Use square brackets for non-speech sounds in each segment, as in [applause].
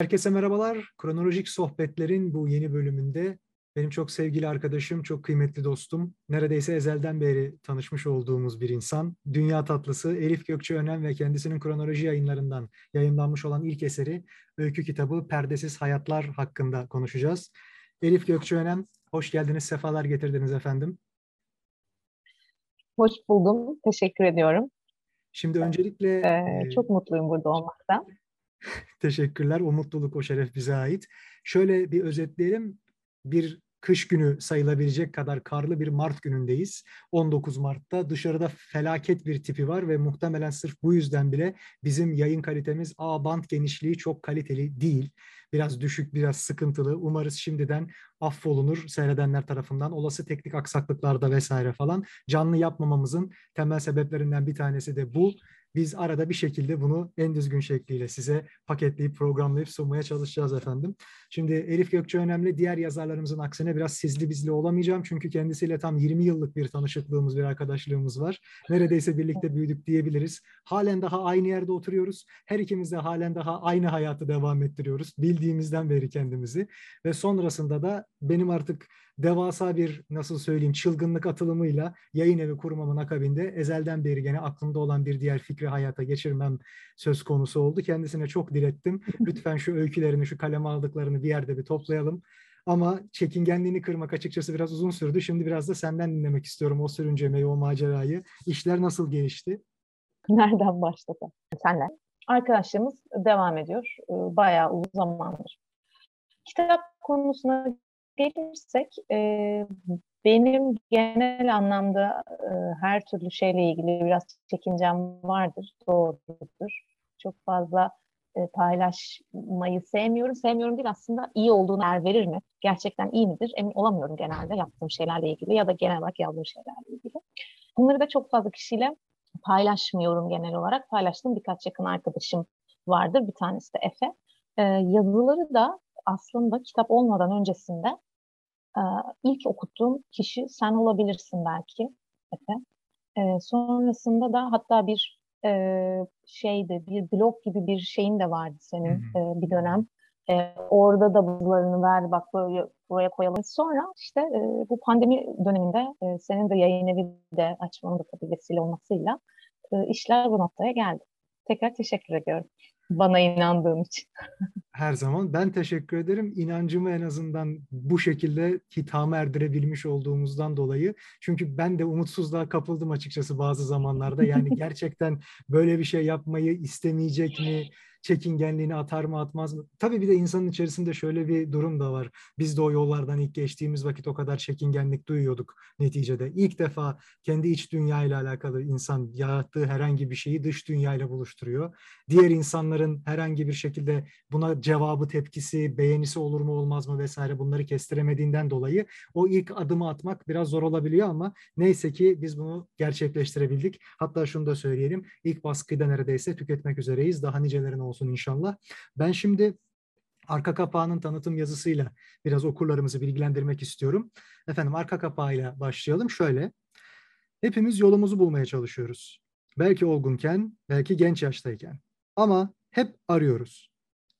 Herkese merhabalar. Kronolojik Sohbetler'in bu yeni bölümünde benim çok sevgili arkadaşım, çok kıymetli dostum, neredeyse ezelden beri tanışmış olduğumuz bir insan, dünya tatlısı Elif Gökçeönen ve kendisinin kronoloji yayınlarından yayınlanmış olan ilk eseri öykü kitabı Perdesiz Hayatlar hakkında konuşacağız. Elif Gökçeönen, hoş geldiniz, sefalar getirdiniz efendim. Hoş buldum, teşekkür ediyorum. Şimdi öncelikle... Ee, çok mutluyum burada olmaktan. [laughs] Teşekkürler. O mutluluk, o şeref bize ait. Şöyle bir özetleyelim. Bir kış günü sayılabilecek kadar karlı bir Mart günündeyiz. 19 Mart'ta dışarıda felaket bir tipi var ve muhtemelen sırf bu yüzden bile bizim yayın kalitemiz A band genişliği çok kaliteli değil. Biraz düşük, biraz sıkıntılı. Umarız şimdiden affolunur seyredenler tarafından. Olası teknik aksaklıklarda vesaire falan canlı yapmamamızın temel sebeplerinden bir tanesi de bu. Biz arada bir şekilde bunu en düzgün şekliyle size paketleyip programlayıp sunmaya çalışacağız efendim. Şimdi Elif Gökçe önemli. Diğer yazarlarımızın aksine biraz sizli bizli olamayacağım. Çünkü kendisiyle tam 20 yıllık bir tanışıklığımız, bir arkadaşlığımız var. Neredeyse birlikte büyüdük diyebiliriz. Halen daha aynı yerde oturuyoruz. Her ikimiz de halen daha aynı hayatı devam ettiriyoruz. Bildiğimizden beri kendimizi. Ve sonrasında da benim artık devasa bir nasıl söyleyeyim çılgınlık atılımıyla yayın evi kurmamın akabinde ezelden beri gene aklımda olan bir diğer fikri hayata geçirmem söz konusu oldu. Kendisine çok direttim. Lütfen şu öykülerini, şu kaleme aldıklarını bir yerde bir toplayalım. Ama çekingenliğini kırmak açıkçası biraz uzun sürdü. Şimdi biraz da senden dinlemek istiyorum o sürüncemeyi, o macerayı. İşler nasıl gelişti? Nereden başladı? Senle. Arkadaşlığımız devam ediyor. Ee, bayağı uzun zamandır. Kitap konusuna gelirsek e, benim genel anlamda e, her türlü şeyle ilgili biraz çekincem vardır, doğrudur. Çok fazla e, paylaşmayı sevmiyorum. Sevmiyorum değil aslında iyi olduğunu er verir mi? Gerçekten iyi midir? Emin olamıyorum genelde yaptığım şeylerle ilgili ya da genel olarak yazdığım şeylerle ilgili. Bunları da çok fazla kişiyle paylaşmıyorum genel olarak. Paylaştığım birkaç yakın arkadaşım vardır. Bir tanesi de Efe. E, yazıları da aslında kitap olmadan öncesinde e, ilk okuttuğum kişi sen olabilirsin belki Efe. E, sonrasında da hatta bir e, şeyde bir blog gibi bir şeyin de vardı senin e, bir dönem. E, orada da bazılarını ver bak böyle buraya koyalım. Sonra işte e, bu pandemi döneminde e, senin de yayın evi de açmanın da tabii vesile olmasıyla e, işler bu noktaya geldi. Tekrar teşekkür ediyorum bana inandığın için. Her zaman ben teşekkür ederim. İnancımı en azından bu şekilde hitama erdirebilmiş olduğumuzdan dolayı. Çünkü ben de umutsuzluğa kapıldım açıkçası bazı zamanlarda. Yani [laughs] gerçekten böyle bir şey yapmayı istemeyecek mi? Çekingenliğini atar mı atmaz mı? Tabii bir de insanın içerisinde şöyle bir durum da var. Biz de o yollardan ilk geçtiğimiz vakit o kadar çekingenlik duyuyorduk neticede. İlk defa kendi iç dünyayla alakalı insan yarattığı herhangi bir şeyi dış dünyayla buluşturuyor. Diğer insanların herhangi bir şekilde buna cevabı, tepkisi, beğenisi olur mu olmaz mı vesaire bunları kestiremediğinden dolayı o ilk adımı atmak biraz zor olabiliyor ama neyse ki biz bunu gerçekleştirebildik. Hatta şunu da söyleyelim. İlk baskıyı da neredeyse tüketmek üzereyiz. Daha nicelerin olsun inşallah. Ben şimdi arka kapağının tanıtım yazısıyla biraz okurlarımızı bilgilendirmek istiyorum. Efendim arka kapağıyla başlayalım. Şöyle, hepimiz yolumuzu bulmaya çalışıyoruz. Belki olgunken, belki genç yaştayken. Ama hep arıyoruz.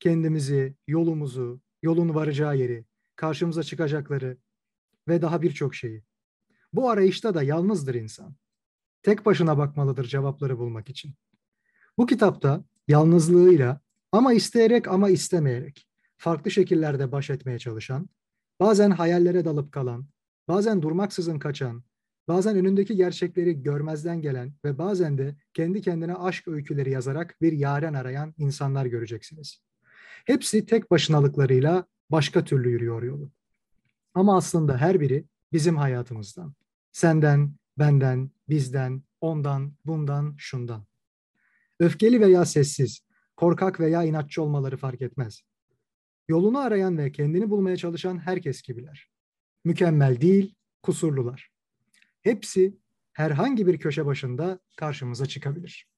Kendimizi, yolumuzu, yolun varacağı yeri, karşımıza çıkacakları ve daha birçok şeyi. Bu arayışta da yalnızdır insan. Tek başına bakmalıdır cevapları bulmak için. Bu kitapta yalnızlığıyla ama isteyerek ama istemeyerek farklı şekillerde baş etmeye çalışan, bazen hayallere dalıp kalan, bazen durmaksızın kaçan, bazen önündeki gerçekleri görmezden gelen ve bazen de kendi kendine aşk öyküleri yazarak bir yaren arayan insanlar göreceksiniz. Hepsi tek başınalıklarıyla başka türlü yürüyor yolu. Ama aslında her biri bizim hayatımızdan. Senden, benden, bizden, ondan, bundan, şundan. Öfkeli veya sessiz, korkak veya inatçı olmaları fark etmez. Yolunu arayan ve kendini bulmaya çalışan herkes gibiler. Mükemmel değil, kusurlular. Hepsi herhangi bir köşe başında karşımıza çıkabilir.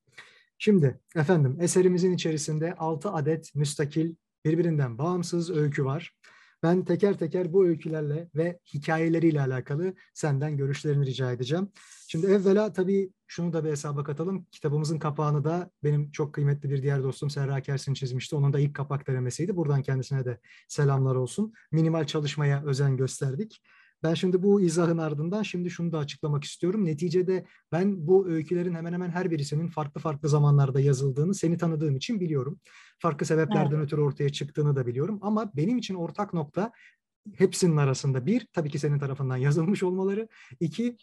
Şimdi efendim eserimizin içerisinde 6 adet müstakil birbirinden bağımsız öykü var. Ben teker teker bu öykülerle ve hikayeleriyle alakalı senden görüşlerini rica edeceğim. Şimdi evvela tabii şunu da bir hesaba katalım. Kitabımızın kapağını da benim çok kıymetli bir diğer dostum Serra Kersin çizmişti. Onun da ilk kapak denemesiydi. Buradan kendisine de selamlar olsun. Minimal çalışmaya özen gösterdik. Ben şimdi bu izahın ardından şimdi şunu da açıklamak istiyorum. Neticede ben bu öykülerin hemen hemen her birisinin farklı farklı zamanlarda yazıldığını seni tanıdığım için biliyorum. Farklı sebeplerden evet. ötürü ortaya çıktığını da biliyorum. Ama benim için ortak nokta hepsinin arasında bir, tabii ki senin tarafından [laughs] yazılmış olmaları. iki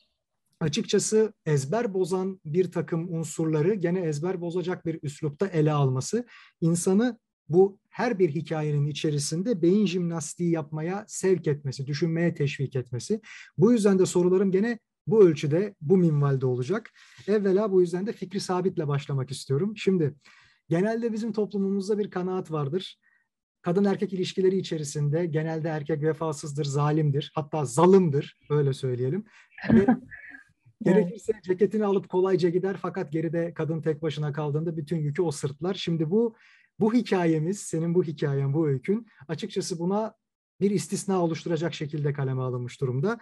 açıkçası ezber bozan bir takım unsurları gene ezber bozacak bir üslupta ele alması insanı bu her bir hikayenin içerisinde beyin jimnastiği yapmaya sevk etmesi, düşünmeye teşvik etmesi. Bu yüzden de sorularım gene bu ölçüde, bu minvalde olacak. Evvela bu yüzden de fikri sabitle başlamak istiyorum. Şimdi genelde bizim toplumumuzda bir kanaat vardır. Kadın erkek ilişkileri içerisinde genelde erkek vefasızdır, zalimdir, hatta zalımdır, öyle söyleyelim. Ve [laughs] Gerekirse ceketini alıp kolayca gider fakat geride kadın tek başına kaldığında bütün yükü o sırtlar. Şimdi bu bu hikayemiz, senin bu hikayen, bu öykün açıkçası buna bir istisna oluşturacak şekilde kaleme alınmış durumda.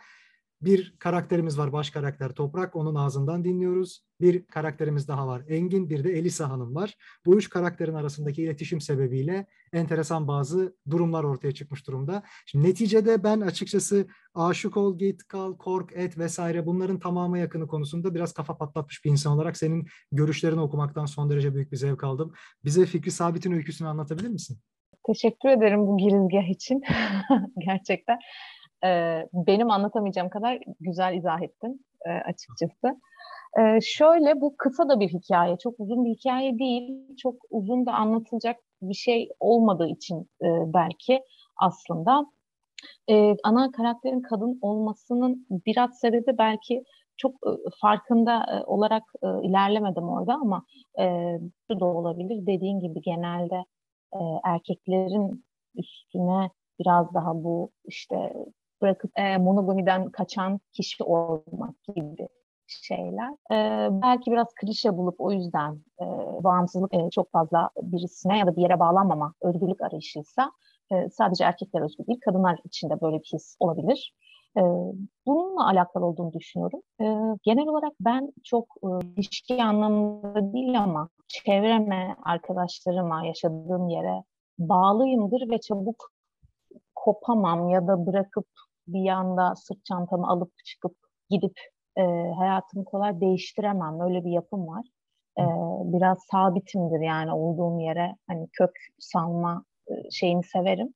Bir karakterimiz var, baş karakter Toprak, onun ağzından dinliyoruz. Bir karakterimiz daha var, Engin, bir de Elisa Hanım var. Bu üç karakterin arasındaki iletişim sebebiyle enteresan bazı durumlar ortaya çıkmış durumda. Şimdi neticede ben açıkçası aşık ol, git, kal, kork, et vesaire bunların tamamı yakını konusunda biraz kafa patlatmış bir insan olarak senin görüşlerini okumaktan son derece büyük bir zevk aldım. Bize Fikri Sabit'in öyküsünü anlatabilir misin? Teşekkür ederim bu girizgah için. [laughs] Gerçekten benim anlatamayacağım kadar güzel izah ettin e, açıkçası. E, şöyle bu kısa da bir hikaye, çok uzun bir hikaye değil, çok uzun da anlatılacak bir şey olmadığı için e, belki aslında e, ana karakterin kadın olmasının biraz sebebi belki çok e, farkında e, olarak e, ilerlemedim orada ama e, şu da olabilir dediğin gibi genelde e, erkeklerin üstüne biraz daha bu işte bırakıp e, monogamiden kaçan kişi olmak gibi şeyler. E, belki biraz klişe bulup o yüzden e, bağımsızlık e, çok fazla birisine ya da bir yere bağlanmama özgürlük arayışıysa e, sadece erkekler özgür değil, kadınlar için de böyle bir his olabilir. E, bununla alakalı olduğunu düşünüyorum. E, genel olarak ben çok e, ilişki anlamında değil ama çevreme, arkadaşlarıma, yaşadığım yere bağlıyımdır ve çabuk kopamam ya da bırakıp bir anda sırt çantamı alıp çıkıp gidip e, hayatımı kolay değiştiremem. Öyle bir yapım var. E, biraz sabitimdir yani olduğum yere hani kök salma e, şeyini severim.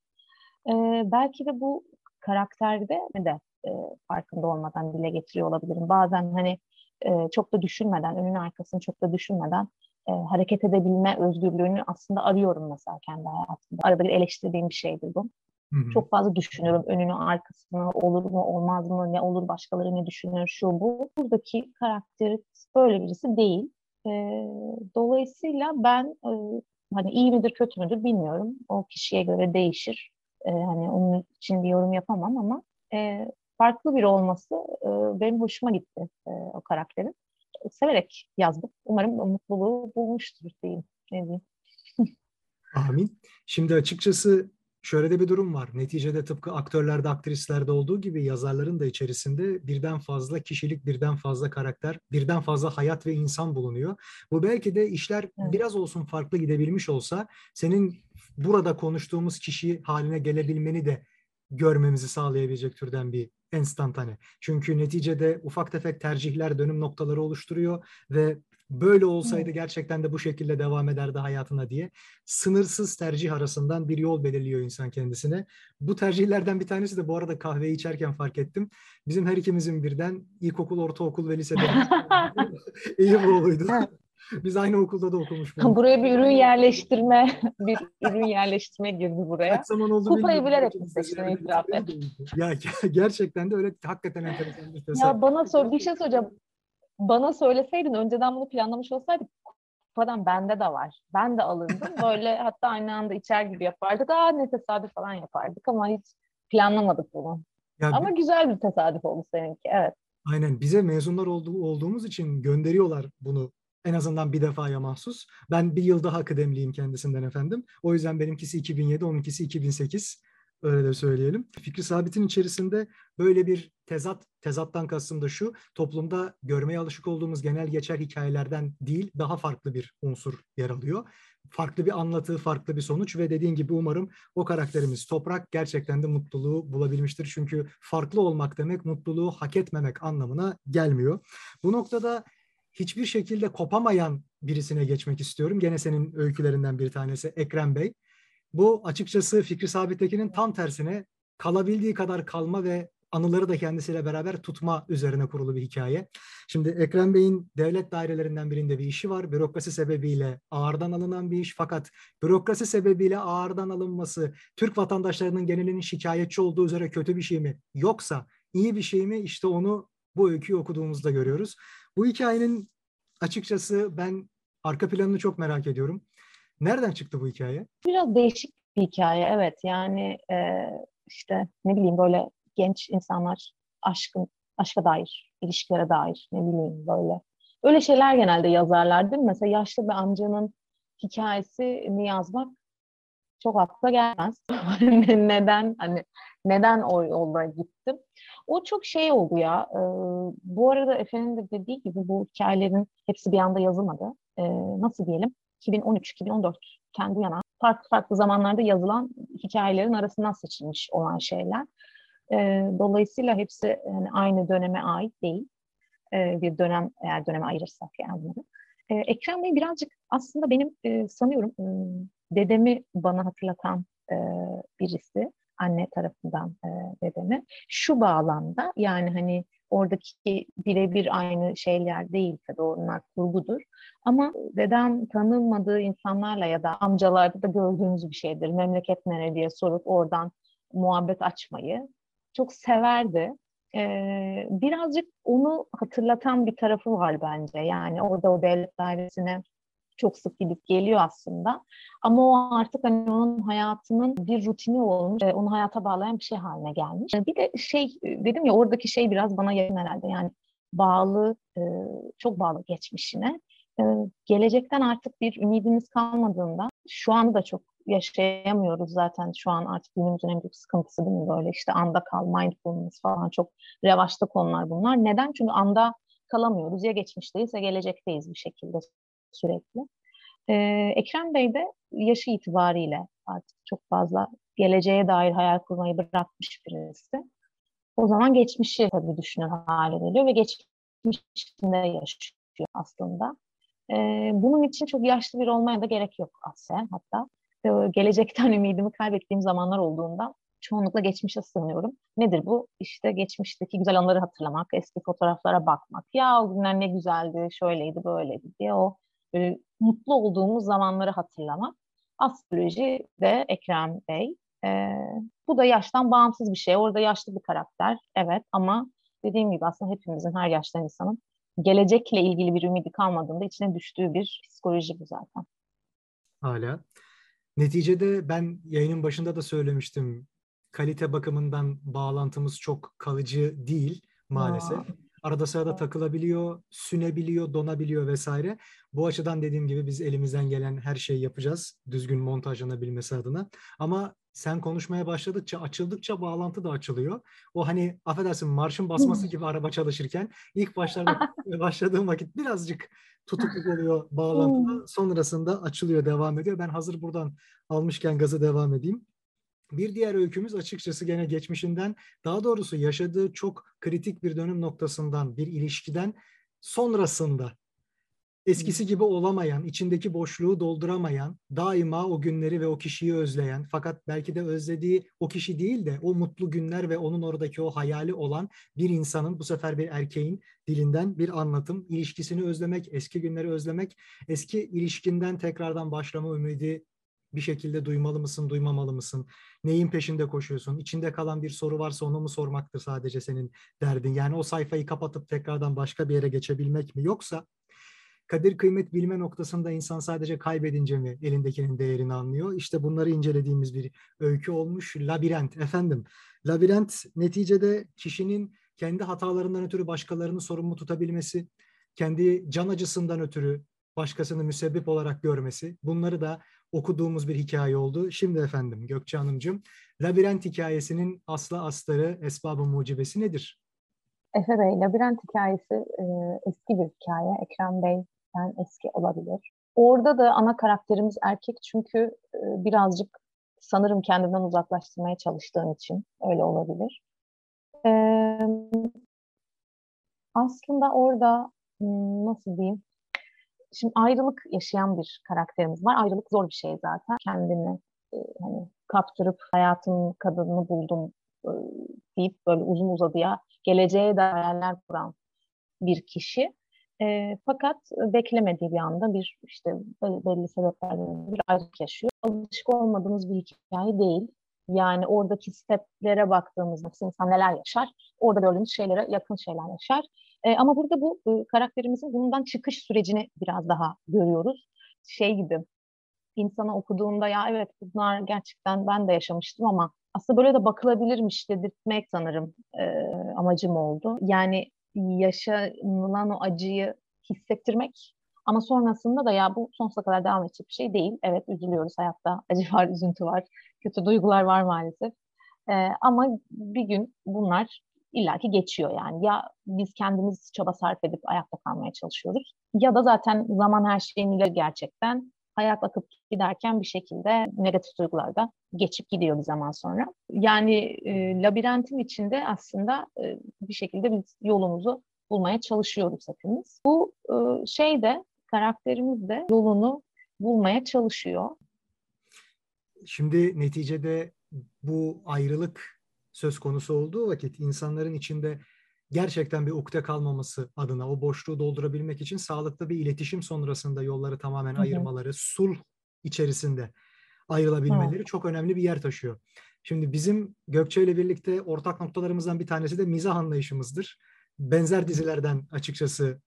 E, belki de bu karakterde de e, farkında olmadan dile getiriyor olabilirim. Bazen hani e, çok da düşünmeden, önün arkasını çok da düşünmeden e, hareket edebilme özgürlüğünü aslında arıyorum mesela kendi hayatımda. Arada bir eleştirdiğim bir şeydir bu. Hı-hı. Çok fazla düşünüyorum önünü arkasını olur mu olmaz mı ne olur başkaları ne düşünür şu bu. Buradaki karakteri böyle birisi değil. E, dolayısıyla ben e, hani iyi midir kötü müdür bilmiyorum. O kişiye göre değişir. E, hani onun için bir yorum yapamam ama e, farklı biri olması e, benim hoşuma gitti e, o karakterin. Severek yazdım. Umarım mutluluğu bulmuştur diyeyim. Ne diyeyim. Amin. Şimdi açıkçası şöyle de bir durum var. Neticede tıpkı aktörlerde, aktrislerde olduğu gibi yazarların da içerisinde birden fazla kişilik, birden fazla karakter, birden fazla hayat ve insan bulunuyor. Bu belki de işler evet. biraz olsun farklı gidebilmiş olsa senin burada konuştuğumuz kişi haline gelebilmeni de görmemizi sağlayabilecek türden bir enstantane. Çünkü neticede ufak tefek tercihler dönüm noktaları oluşturuyor ve böyle olsaydı gerçekten de bu şekilde devam ederdi hayatına diye sınırsız tercih arasından bir yol belirliyor insan kendisine. Bu tercihlerden bir tanesi de bu arada kahve içerken fark ettim. Bizim her ikimizin birden ilkokul, ortaokul ve lisede [laughs] iyi oğluydu. Biz aynı okulda da okumuş. Buraya bir ürün yerleştirme, [laughs] bir ürün yerleştirme girdi buraya. Kaç zaman oldu Kupayı bilerek seçtin itiraf et. Ya gerçekten de öyle hakikaten enteresan bir tesadüf. Ya bana sor, bir şey soracağım bana söyleseydin önceden bunu planlamış olsaydık kupadan bende de var. Ben de alırdım. [laughs] Böyle hatta aynı anda içer gibi yapardık. Aa ne tesadüf falan yapardık ama hiç planlamadık bunu. Ya ama bir... güzel bir tesadüf oldu seninki. Evet. Aynen. Bize mezunlar olduğu, olduğumuz için gönderiyorlar bunu en azından bir defaya mahsus. Ben bir yıl daha kıdemliyim kendisinden efendim. O yüzden benimkisi 2007, onunkisi 2008. Öyle de söyleyelim. Fikri Sabit'in içerisinde böyle bir tezat, tezattan kastım da şu, toplumda görmeye alışık olduğumuz genel geçer hikayelerden değil, daha farklı bir unsur yer alıyor. Farklı bir anlatı, farklı bir sonuç ve dediğin gibi umarım o karakterimiz Toprak gerçekten de mutluluğu bulabilmiştir. Çünkü farklı olmak demek mutluluğu hak etmemek anlamına gelmiyor. Bu noktada hiçbir şekilde kopamayan birisine geçmek istiyorum. Gene senin öykülerinden bir tanesi Ekrem Bey. Bu açıkçası Fikri Sabittekin'in tam tersine kalabildiği kadar kalma ve anıları da kendisiyle beraber tutma üzerine kurulu bir hikaye. Şimdi Ekrem Bey'in devlet dairelerinden birinde bir işi var. Bürokrasi sebebiyle ağırdan alınan bir iş. Fakat bürokrasi sebebiyle ağırdan alınması Türk vatandaşlarının genelinin şikayetçi olduğu üzere kötü bir şey mi? Yoksa iyi bir şey mi? İşte onu bu öyküyü okuduğumuzda görüyoruz. Bu hikayenin açıkçası ben arka planını çok merak ediyorum. Nereden çıktı bu hikaye? Biraz değişik bir hikaye evet. Yani e, işte ne bileyim böyle genç insanlar aşkın aşka dair, ilişkilere dair ne bileyim böyle. Öyle şeyler genelde yazarlar değil mi? Mesela yaşlı bir amcanın hikayesini yazmak çok akla gelmez. [laughs] neden hani neden o yolda gittim? O çok şey oldu ya. E, bu arada efendim de dediği gibi bu hikayelerin hepsi bir anda yazılmadı. E, nasıl diyelim? 2013-2014'ten bu yana farklı farklı zamanlarda yazılan hikayelerin arasından seçilmiş olan şeyler. E, dolayısıyla hepsi yani aynı döneme ait değil. E, bir dönem eğer döneme ayırırsak yani bunları. E, Ekrem Bey birazcık aslında benim e, sanıyorum e, dedemi bana hatırlatan e, birisi. Anne tarafından e, dedemi. Şu bağlamda yani hani oradaki birebir aynı şeyler değil tabii onlar kurgudur. Ama dedem tanınmadığı insanlarla ya da amcalarda da gördüğümüz bir şeydir. Memleket nere diye sorup oradan muhabbet açmayı çok severdi. Ee, birazcık onu hatırlatan bir tarafı var bence. Yani orada o devlet dairesine çok sık gidip geliyor aslında. Ama o artık hani onun hayatının bir rutini olmuş, onu hayata bağlayan bir şey haline gelmiş. Bir de şey dedim ya oradaki şey biraz bana yakın herhalde. Yani bağlı, e, çok bağlı geçmişine. E, gelecekten artık bir ümidimiz kalmadığında şu anı da çok yaşayamıyoruz zaten şu an artık günümüzün en büyük sıkıntısı değil mi böyle işte anda kal, mindfulness falan çok revaçta konular bunlar. Neden? Çünkü anda kalamıyoruz. Ya geçmişteyiz ya gelecekteyiz bir şekilde sürekli. Ee, Ekrem Bey de yaşı itibariyle artık çok fazla geleceğe dair hayal kurmayı bırakmış birisi. O zaman geçmişi tabii düşünür hale geliyor ve geçmişinde yaşıyor aslında. Ee, bunun için çok yaşlı bir olmaya da gerek yok aslında hatta. Ee, gelecekten [laughs] ümidimi kaybettiğim zamanlar olduğunda çoğunlukla geçmişe sığınıyorum. Nedir bu? İşte geçmişteki güzel anları hatırlamak, eski fotoğraflara bakmak. Ya o günler ne güzeldi, şöyleydi, böyleydi diye o e, mutlu olduğumuz zamanları hatırlamak. Astroloji de Ekrem Bey. E, bu da yaştan bağımsız bir şey. Orada yaşlı bir karakter, evet ama dediğim gibi aslında hepimizin, her yaştan insanın gelecekle ilgili bir ümidi kalmadığında içine düştüğü bir psikoloji bu zaten. Hala. Neticede ben yayının başında da söylemiştim. Kalite bakımından bağlantımız çok kalıcı değil maalesef. Aa. Arada sırada takılabiliyor, sünebiliyor, donabiliyor vesaire. Bu açıdan dediğim gibi biz elimizden gelen her şeyi yapacağız. Düzgün montajlanabilmesi adına. Ama sen konuşmaya başladıkça, açıldıkça bağlantı da açılıyor. O hani affedersin marşın basması [laughs] gibi araba çalışırken ilk başlarda [laughs] [laughs] başladığım vakit birazcık tutukluk oluyor bağlantıda. Sonrasında açılıyor, devam ediyor. Ben hazır buradan almışken gazı devam edeyim. Bir diğer öykümüz açıkçası gene geçmişinden, daha doğrusu yaşadığı çok kritik bir dönüm noktasından, bir ilişkiden sonrasında eskisi gibi olamayan, içindeki boşluğu dolduramayan, daima o günleri ve o kişiyi özleyen, fakat belki de özlediği o kişi değil de o mutlu günler ve onun oradaki o hayali olan bir insanın, bu sefer bir erkeğin dilinden bir anlatım, ilişkisini özlemek, eski günleri özlemek, eski ilişkinden tekrardan başlama ümidi bir şekilde duymalı mısın, duymamalı mısın? Neyin peşinde koşuyorsun? İçinde kalan bir soru varsa onu mu sormaktır sadece senin derdin? Yani o sayfayı kapatıp tekrardan başka bir yere geçebilmek mi? Yoksa kadir kıymet bilme noktasında insan sadece kaybedince mi elindekinin değerini anlıyor? İşte bunları incelediğimiz bir öykü olmuş. Labirent efendim. Labirent neticede kişinin kendi hatalarından ötürü başkalarını sorumlu tutabilmesi, kendi can acısından ötürü başkasını müsebbip olarak görmesi, bunları da okuduğumuz bir hikaye oldu. Şimdi efendim Gökçe Hanımcığım, labirent hikayesinin aslı astarı, esbabı mucibesi nedir? Efe Bey, labirent hikayesi e, eski bir hikaye. Ekrem Bey'den eski olabilir. Orada da ana karakterimiz erkek çünkü e, birazcık sanırım kendimden uzaklaştırmaya çalıştığım için öyle olabilir. E, aslında orada hmm, nasıl diyeyim? Şimdi ayrılık yaşayan bir karakterimiz var. Ayrılık zor bir şey zaten. Kendini e, hani kaptırıp hayatın kadınını buldum e, deyip böyle uzun uzadıya geleceğe de kuran bir kişi. E, fakat beklemediği bir anda bir işte belli sebeplerden bir ayrılık yaşıyor. Alışık olmadığımız bir hikaye değil. Yani oradaki steplere baktığımızda insan neler yaşar, orada gördüğümüz şeylere yakın şeyler yaşar. E, ama burada bu e, karakterimizin bundan çıkış sürecini biraz daha görüyoruz. Şey gibi, insana okuduğunda ya evet bunlar gerçekten ben de yaşamıştım ama aslında böyle de bakılabilirmiş dedirtmek sanırım e, amacım oldu. Yani yaşanılan o acıyı hissettirmek ama sonrasında da ya bu sonsuza kadar devam edecek bir şey değil. Evet üzülüyoruz hayatta acı var, üzüntü var, kötü duygular var maalesef. Ee, ama bir gün bunlar illaki geçiyor yani. Ya biz kendimiz çaba sarf edip ayakta kalmaya çalışıyoruz ya da zaten zaman her şeyin ileri gerçekten hayat akıp giderken bir şekilde negatif duygular da geçip gidiyor bir zaman sonra. Yani e, labirentin içinde aslında e, bir şekilde biz yolumuzu bulmaya çalışıyoruz hepimiz. Bu e, şey de karakterimiz de yolunu bulmaya çalışıyor. Şimdi neticede bu ayrılık söz konusu olduğu vakit insanların içinde gerçekten bir ukde kalmaması adına o boşluğu doldurabilmek için sağlıklı bir iletişim sonrasında yolları tamamen Hı-hı. ayırmaları, sulh içerisinde ayrılabilmeleri Hı. çok önemli bir yer taşıyor. Şimdi bizim Gökçe ile birlikte ortak noktalarımızdan bir tanesi de mizah anlayışımızdır. Benzer dizilerden açıkçası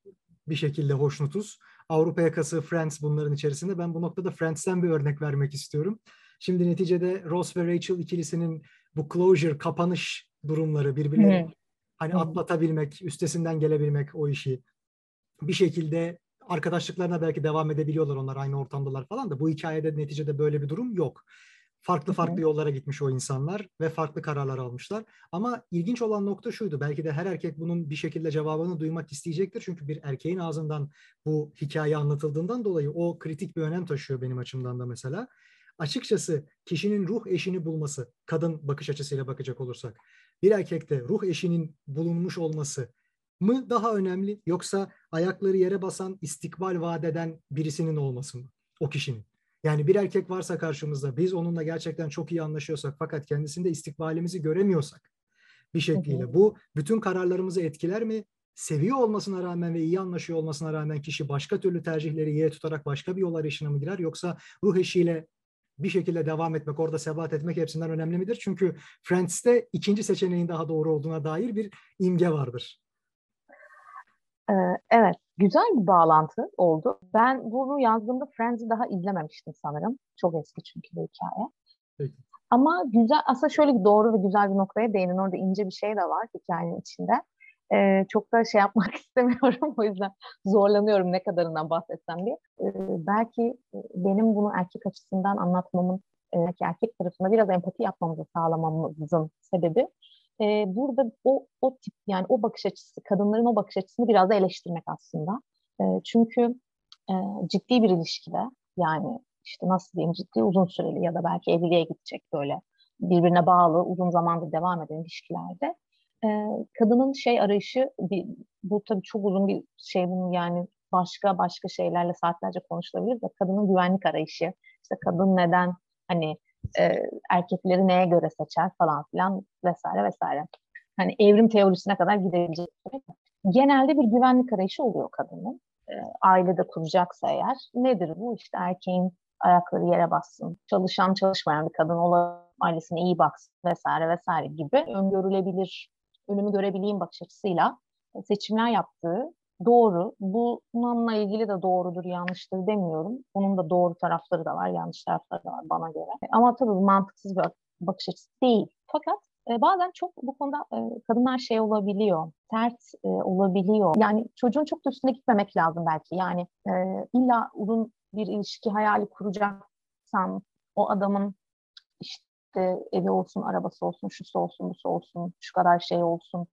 bir şekilde hoşnutuz. Avrupa yakası Friends bunların içerisinde. Ben bu noktada Friends'ten bir örnek vermek istiyorum. Şimdi neticede Ross ve Rachel ikilisinin bu closure, kapanış durumları birbirleri Hani atlatabilmek, üstesinden gelebilmek o işi. Bir şekilde arkadaşlıklarına belki devam edebiliyorlar onlar aynı ortamdalar falan da bu hikayede neticede böyle bir durum yok. Farklı farklı yollara gitmiş o insanlar ve farklı kararlar almışlar. Ama ilginç olan nokta şuydu. Belki de her erkek bunun bir şekilde cevabını duymak isteyecektir. Çünkü bir erkeğin ağzından bu hikaye anlatıldığından dolayı o kritik bir önem taşıyor benim açımdan da mesela. Açıkçası kişinin ruh eşini bulması, kadın bakış açısıyla bakacak olursak, bir erkekte ruh eşinin bulunmuş olması mı daha önemli yoksa ayakları yere basan, istikbal vaat eden birisinin olması mı? O kişinin. Yani bir erkek varsa karşımızda biz onunla gerçekten çok iyi anlaşıyorsak fakat kendisinde istikbalimizi göremiyorsak bir şekliyle bu bütün kararlarımızı etkiler mi? Seviyor olmasına rağmen ve iyi anlaşıyor olmasına rağmen kişi başka türlü tercihleri yere tutarak başka bir yol arayışına mı girer yoksa ruh eşiyle bir şekilde devam etmek, orada sebat etmek hepsinden önemli midir? Çünkü Friends'te ikinci seçeneğin daha doğru olduğuna dair bir imge vardır. Ee, evet, güzel bir bağlantı oldu. Ben bunu yazdığımda Friends'i daha izlememiştim sanırım. Çok eski çünkü bu hikaye. Peki. Ama güzel, aslında şöyle doğru ve güzel bir noktaya değinin. Orada ince bir şey de var hikayenin içinde. Ee, çok da şey yapmak [laughs] istemiyorum. O yüzden zorlanıyorum ne kadarından bahsetsem diye. Ee, belki e, benim bunu erkek açısından anlatmamın, e, erkek tarafında biraz empati yapmamızı sağlamamızın sebebi e, burada o, o tip yani o bakış açısı, kadınların o bakış açısını biraz da eleştirmek aslında. E, çünkü e, ciddi bir ilişkide yani işte nasıl diyeyim ciddi uzun süreli ya da belki evliliğe gidecek böyle birbirine bağlı uzun zamandır devam eden ilişkilerde e, kadının şey arayışı bir, bu tabii çok uzun bir şey bunun yani başka başka şeylerle saatlerce konuşulabilir de kadının güvenlik arayışı işte kadın neden hani e, erkekleri neye göre seçer falan filan vesaire vesaire. Hani evrim teorisine kadar gidebilecek. Genelde bir güvenlik arayışı oluyor kadının. E, ailede kuracaksa eğer. Nedir bu? İşte erkeğin ayakları yere bassın, çalışan çalışmayan bir kadın ola ailesine iyi baksın vesaire vesaire gibi öngörülebilir önümü görebileyim bakış açısıyla seçimler yaptığı doğru. Bununla ilgili de doğrudur, yanlıştır demiyorum. Bunun da doğru tarafları da var, yanlış tarafları da var bana göre. Ama tabii mantıksız bir bakış açısı değil. Fakat e, bazen çok bu konuda e, kadınlar şey olabiliyor, sert e, olabiliyor. Yani çocuğun çok da üstüne gitmemek lazım belki. Yani e, illa uzun bir ilişki hayali kuracak anlatsam o adamın işte evi olsun, arabası olsun, şusu olsun, busu olsun, şu kadar şey olsun,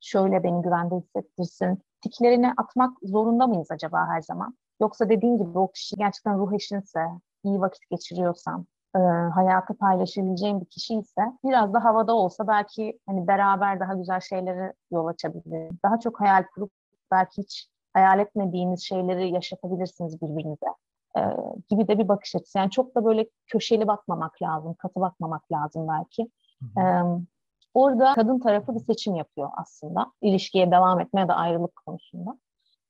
şöyle beni güvende hissettirsin. Tiklerini atmak zorunda mıyız acaba her zaman? Yoksa dediğin gibi o kişi gerçekten ruh eşinse, iyi vakit geçiriyorsam, e, hayatı paylaşabileceğim bir kişi ise biraz da havada olsa belki hani beraber daha güzel şeyleri yol açabilir. Daha çok hayal kurup belki hiç hayal etmediğiniz şeyleri yaşatabilirsiniz birbirinize. E, gibi de bir bakış açısı. Yani çok da böyle köşeli bakmamak lazım, katı bakmamak lazım belki. E, orada kadın tarafı bir seçim yapıyor aslında. ilişkiye devam etme ya da ayrılık konusunda.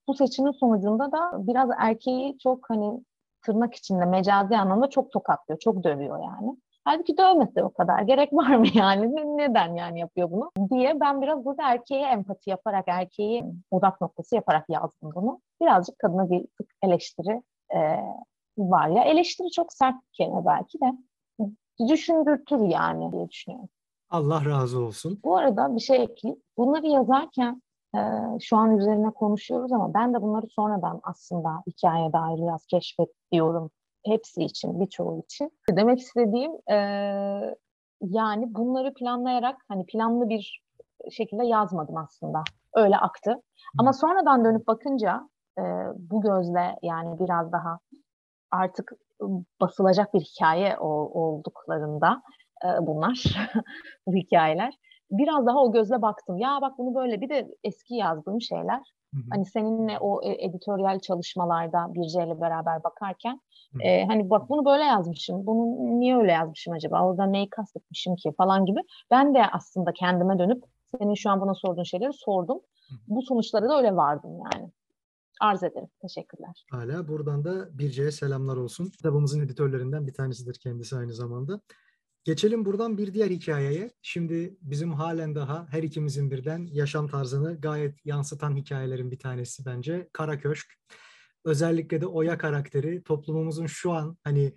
Bu seçimin sonucunda da biraz erkeği çok hani tırnak içinde mecazi anlamda çok tokatlıyor, çok dövüyor yani. Halbuki dövmesi o kadar. Gerek var mı yani? Neden yani yapıyor bunu? Diye ben biraz burada erkeğe empati yaparak, erkeği odak noktası yaparak yazdım bunu. Birazcık kadına bir tık eleştiri e, var ya. Eleştiri çok sert bir kelime belki de. Düşündürtür yani diye düşünüyorum. Allah razı olsun. Bu arada bir şey ekleyeyim. Bunları yazarken e, şu an üzerine konuşuyoruz ama ben de bunları sonradan aslında hikaye dair biraz keşfediyorum. Hepsi için, birçoğu için. Demek istediğim e, yani bunları planlayarak hani planlı bir şekilde yazmadım aslında. Öyle aktı. Ama sonradan dönüp bakınca e, bu gözle yani biraz daha artık basılacak bir hikaye olduklarında e, bunlar, [laughs] bu hikayeler. Biraz daha o gözle baktım. Ya bak bunu böyle bir de eski yazdığım şeyler. Hı hı. Hani seninle o e, editoryal çalışmalarda Birce ile beraber bakarken e, hani bak bunu böyle yazmışım. Bunu niye öyle yazmışım acaba? Orada neyi kastetmişim ki falan gibi. Ben de aslında kendime dönüp senin şu an bana sorduğun şeyleri sordum. Hı hı. Bu sonuçlara da öyle vardım yani arz ederim. Teşekkürler. Hala buradan da Birce'ye selamlar olsun. Kitabımızın editörlerinden bir tanesidir kendisi aynı zamanda. Geçelim buradan bir diğer hikayeye. Şimdi bizim halen daha her ikimizin birden yaşam tarzını gayet yansıtan hikayelerin bir tanesi bence Kara Köşk. Özellikle de Oya karakteri toplumumuzun şu an hani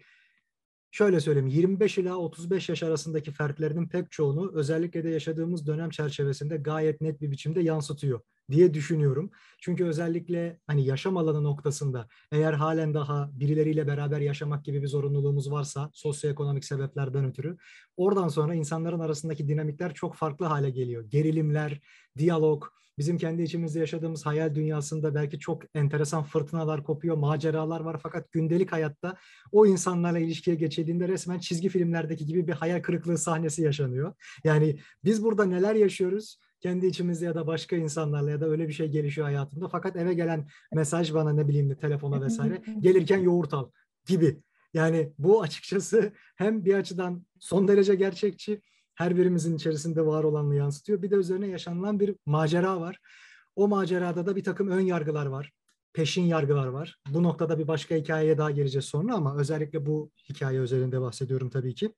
şöyle söyleyeyim 25 ila 35 yaş arasındaki fertlerinin pek çoğunu özellikle de yaşadığımız dönem çerçevesinde gayet net bir biçimde yansıtıyor diye düşünüyorum. Çünkü özellikle hani yaşam alanı noktasında eğer halen daha birileriyle beraber yaşamak gibi bir zorunluluğumuz varsa sosyoekonomik sebeplerden ötürü oradan sonra insanların arasındaki dinamikler çok farklı hale geliyor. Gerilimler, diyalog, bizim kendi içimizde yaşadığımız hayal dünyasında belki çok enteresan fırtınalar kopuyor, maceralar var fakat gündelik hayatta o insanlarla ilişkiye geçildiğinde resmen çizgi filmlerdeki gibi bir hayal kırıklığı sahnesi yaşanıyor. Yani biz burada neler yaşıyoruz? kendi içimizde ya da başka insanlarla ya da öyle bir şey gelişiyor hayatımda. Fakat eve gelen mesaj bana ne bileyim de telefona [laughs] vesaire gelirken yoğurt al gibi. Yani bu açıkçası hem bir açıdan son derece gerçekçi her birimizin içerisinde var olanını yansıtıyor. Bir de üzerine yaşanılan bir macera var. O macerada da bir takım ön yargılar var. Peşin yargılar var. Bu noktada bir başka hikayeye daha geleceğiz sonra ama özellikle bu hikaye üzerinde bahsediyorum tabii ki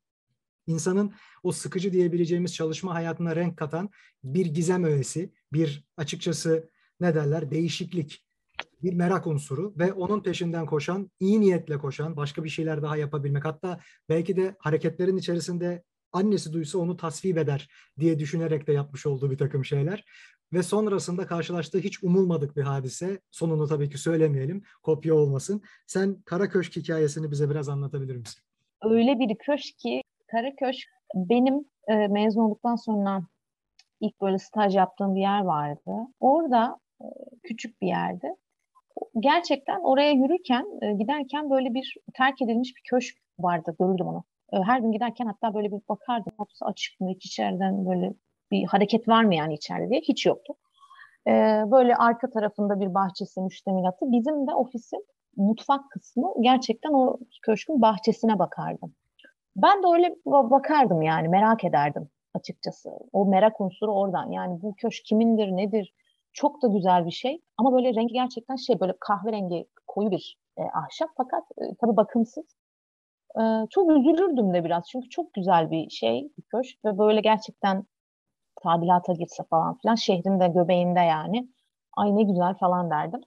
insanın o sıkıcı diyebileceğimiz çalışma hayatına renk katan bir gizem öğesi, bir açıkçası ne derler değişiklik, bir merak unsuru ve onun peşinden koşan, iyi niyetle koşan, başka bir şeyler daha yapabilmek. Hatta belki de hareketlerin içerisinde annesi duysa onu tasvip eder diye düşünerek de yapmış olduğu bir takım şeyler. Ve sonrasında karşılaştığı hiç umulmadık bir hadise. Sonunu tabii ki söylemeyelim, kopya olmasın. Sen Kara Köşk hikayesini bize biraz anlatabilir misin? Öyle bir köşk ki Karaköşk benim e, mezun olduktan sonra ilk böyle staj yaptığım bir yer vardı. Orada e, küçük bir yerdi. Gerçekten oraya yürürken, e, giderken böyle bir terk edilmiş bir köşk vardı. Görürdüm onu. E, her gün giderken hatta böyle bir bakardım. Kapısı açık mı? Hiç içeriden böyle bir hareket var mı yani içeride diye. Hiç yoktu. E, böyle arka tarafında bir bahçesi, müştemilatı. Bizim de ofisin mutfak kısmı gerçekten o köşkün bahçesine bakardım. Ben de öyle bakardım yani merak ederdim açıkçası. O merak unsuru oradan. Yani bu köşk kimindir, nedir? Çok da güzel bir şey. Ama böyle rengi gerçekten şey böyle kahverengi koyu bir e, ahşap fakat e, tabii bakımsız. E, çok üzülürdüm de biraz çünkü çok güzel bir şey bir köşk ve böyle gerçekten tadilata girse falan filan şehrin de göbeğinde yani. Ay ne güzel falan derdim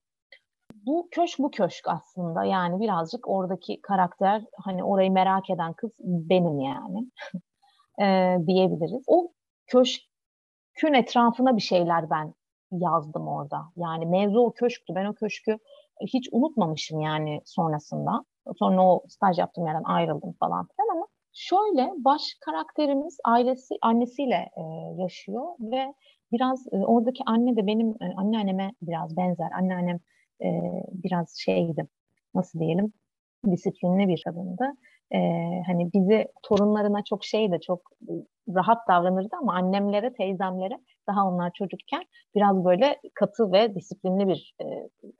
bu köşk bu köşk aslında yani birazcık oradaki karakter hani orayı merak eden kız benim yani [laughs] e, diyebiliriz. O köşkün etrafına bir şeyler ben yazdım orada. Yani mevzu o köşktü. Ben o köşkü hiç unutmamışım yani sonrasında. Sonra o staj yaptığım yerden ayrıldım falan filan ama şöyle baş karakterimiz ailesi annesiyle e, yaşıyor ve biraz e, oradaki anne de benim e, anneanneme biraz benzer. Anneannem e, biraz şeydi nasıl diyelim disiplinli bir kadındı. E, hani bizi torunlarına çok şeydi çok rahat davranırdı ama annemlere teyzemlere daha onlar çocukken biraz böyle katı ve disiplinli bir e,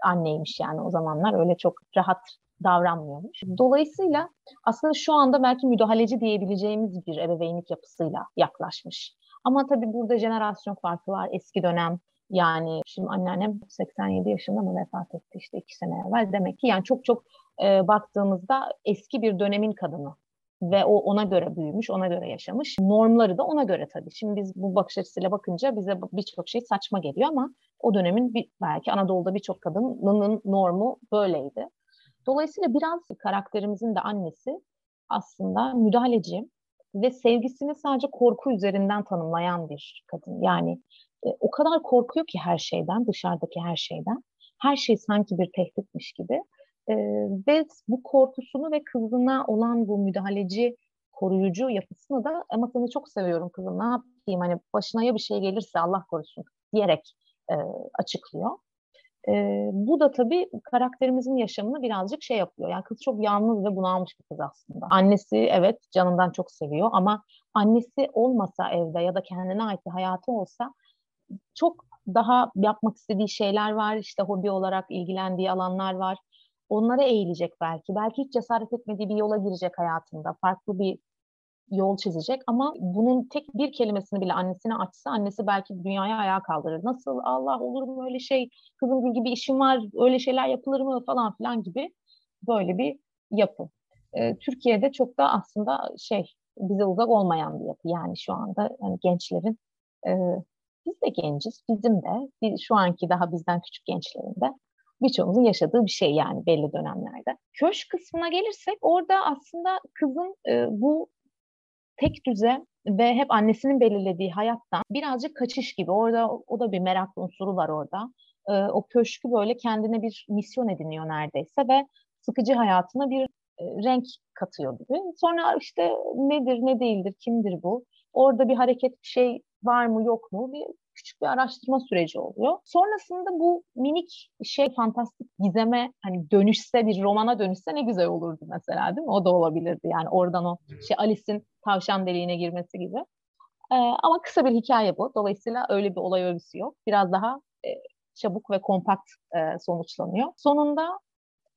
anneymiş yani o zamanlar öyle çok rahat davranmıyormuş. Dolayısıyla aslında şu anda belki müdahaleci diyebileceğimiz bir ebeveynlik yapısıyla yaklaşmış. Ama tabii burada jenerasyon farkı var. Eski dönem yani şimdi anneannem 87 yaşında mı vefat etti işte iki sene evvel. Demek ki yani çok çok e, baktığımızda eski bir dönemin kadını ve o ona göre büyümüş, ona göre yaşamış. Normları da ona göre tabii. Şimdi biz bu bakış açısıyla bakınca bize birçok şey saçma geliyor ama o dönemin bir, belki Anadolu'da birçok kadının normu böyleydi. Dolayısıyla biraz karakterimizin de annesi aslında müdahaleci ve sevgisini sadece korku üzerinden tanımlayan bir kadın. Yani e, o kadar korkuyor ki her şeyden, dışarıdaki her şeyden. Her şey sanki bir tehditmiş gibi. E, ve bu korkusunu ve kızına olan bu müdahaleci, koruyucu yapısını da ama seni çok seviyorum kızım ne yapayım hani başına ya bir şey gelirse Allah korusun diyerek e, açıklıyor. E, bu da tabii karakterimizin yaşamını birazcık şey yapıyor. Yani kız çok yalnız ve bunalmış bir kız aslında. Annesi evet canından çok seviyor ama annesi olmasa evde ya da kendine ait bir hayatı olsa çok daha yapmak istediği şeyler var. İşte hobi olarak ilgilendiği alanlar var. Onlara eğilecek belki. Belki hiç cesaret etmediği bir yola girecek hayatında. Farklı bir yol çizecek ama bunun tek bir kelimesini bile annesine açsa annesi belki dünyaya ayağa kaldırır. Nasıl Allah olur mu öyle şey kızım gül gibi işim var öyle şeyler yapılır mı falan filan gibi böyle bir yapı. Ee, Türkiye'de çok da aslında şey bize uzak olmayan bir yapı yani şu anda yani gençlerin e, biz de genciz bizim de şu anki daha bizden küçük gençlerin de birçoğumuzun yaşadığı bir şey yani belli dönemlerde. Köşk kısmına gelirsek orada aslında kızın e, bu tek düze ve hep annesinin belirlediği hayattan birazcık kaçış gibi. Orada o da bir merak unsuru var orada. Ee, o köşkü böyle kendine bir misyon ediniyor neredeyse ve sıkıcı hayatına bir e, renk katıyor gibi. Sonra işte nedir, ne değildir, kimdir bu? Orada bir hareket, bir şey var mı, yok mu? Bir küçük bir araştırma süreci oluyor. Sonrasında bu minik şey fantastik gizeme hani dönüşse bir romana dönüşse ne güzel olurdu mesela değil mi? O da olabilirdi yani oradan o şey Alice'in tavşan deliğine girmesi gibi. Ee, ama kısa bir hikaye bu. Dolayısıyla öyle bir olay örgüsü yok. Biraz daha e, çabuk ve kompakt e, sonuçlanıyor. Sonunda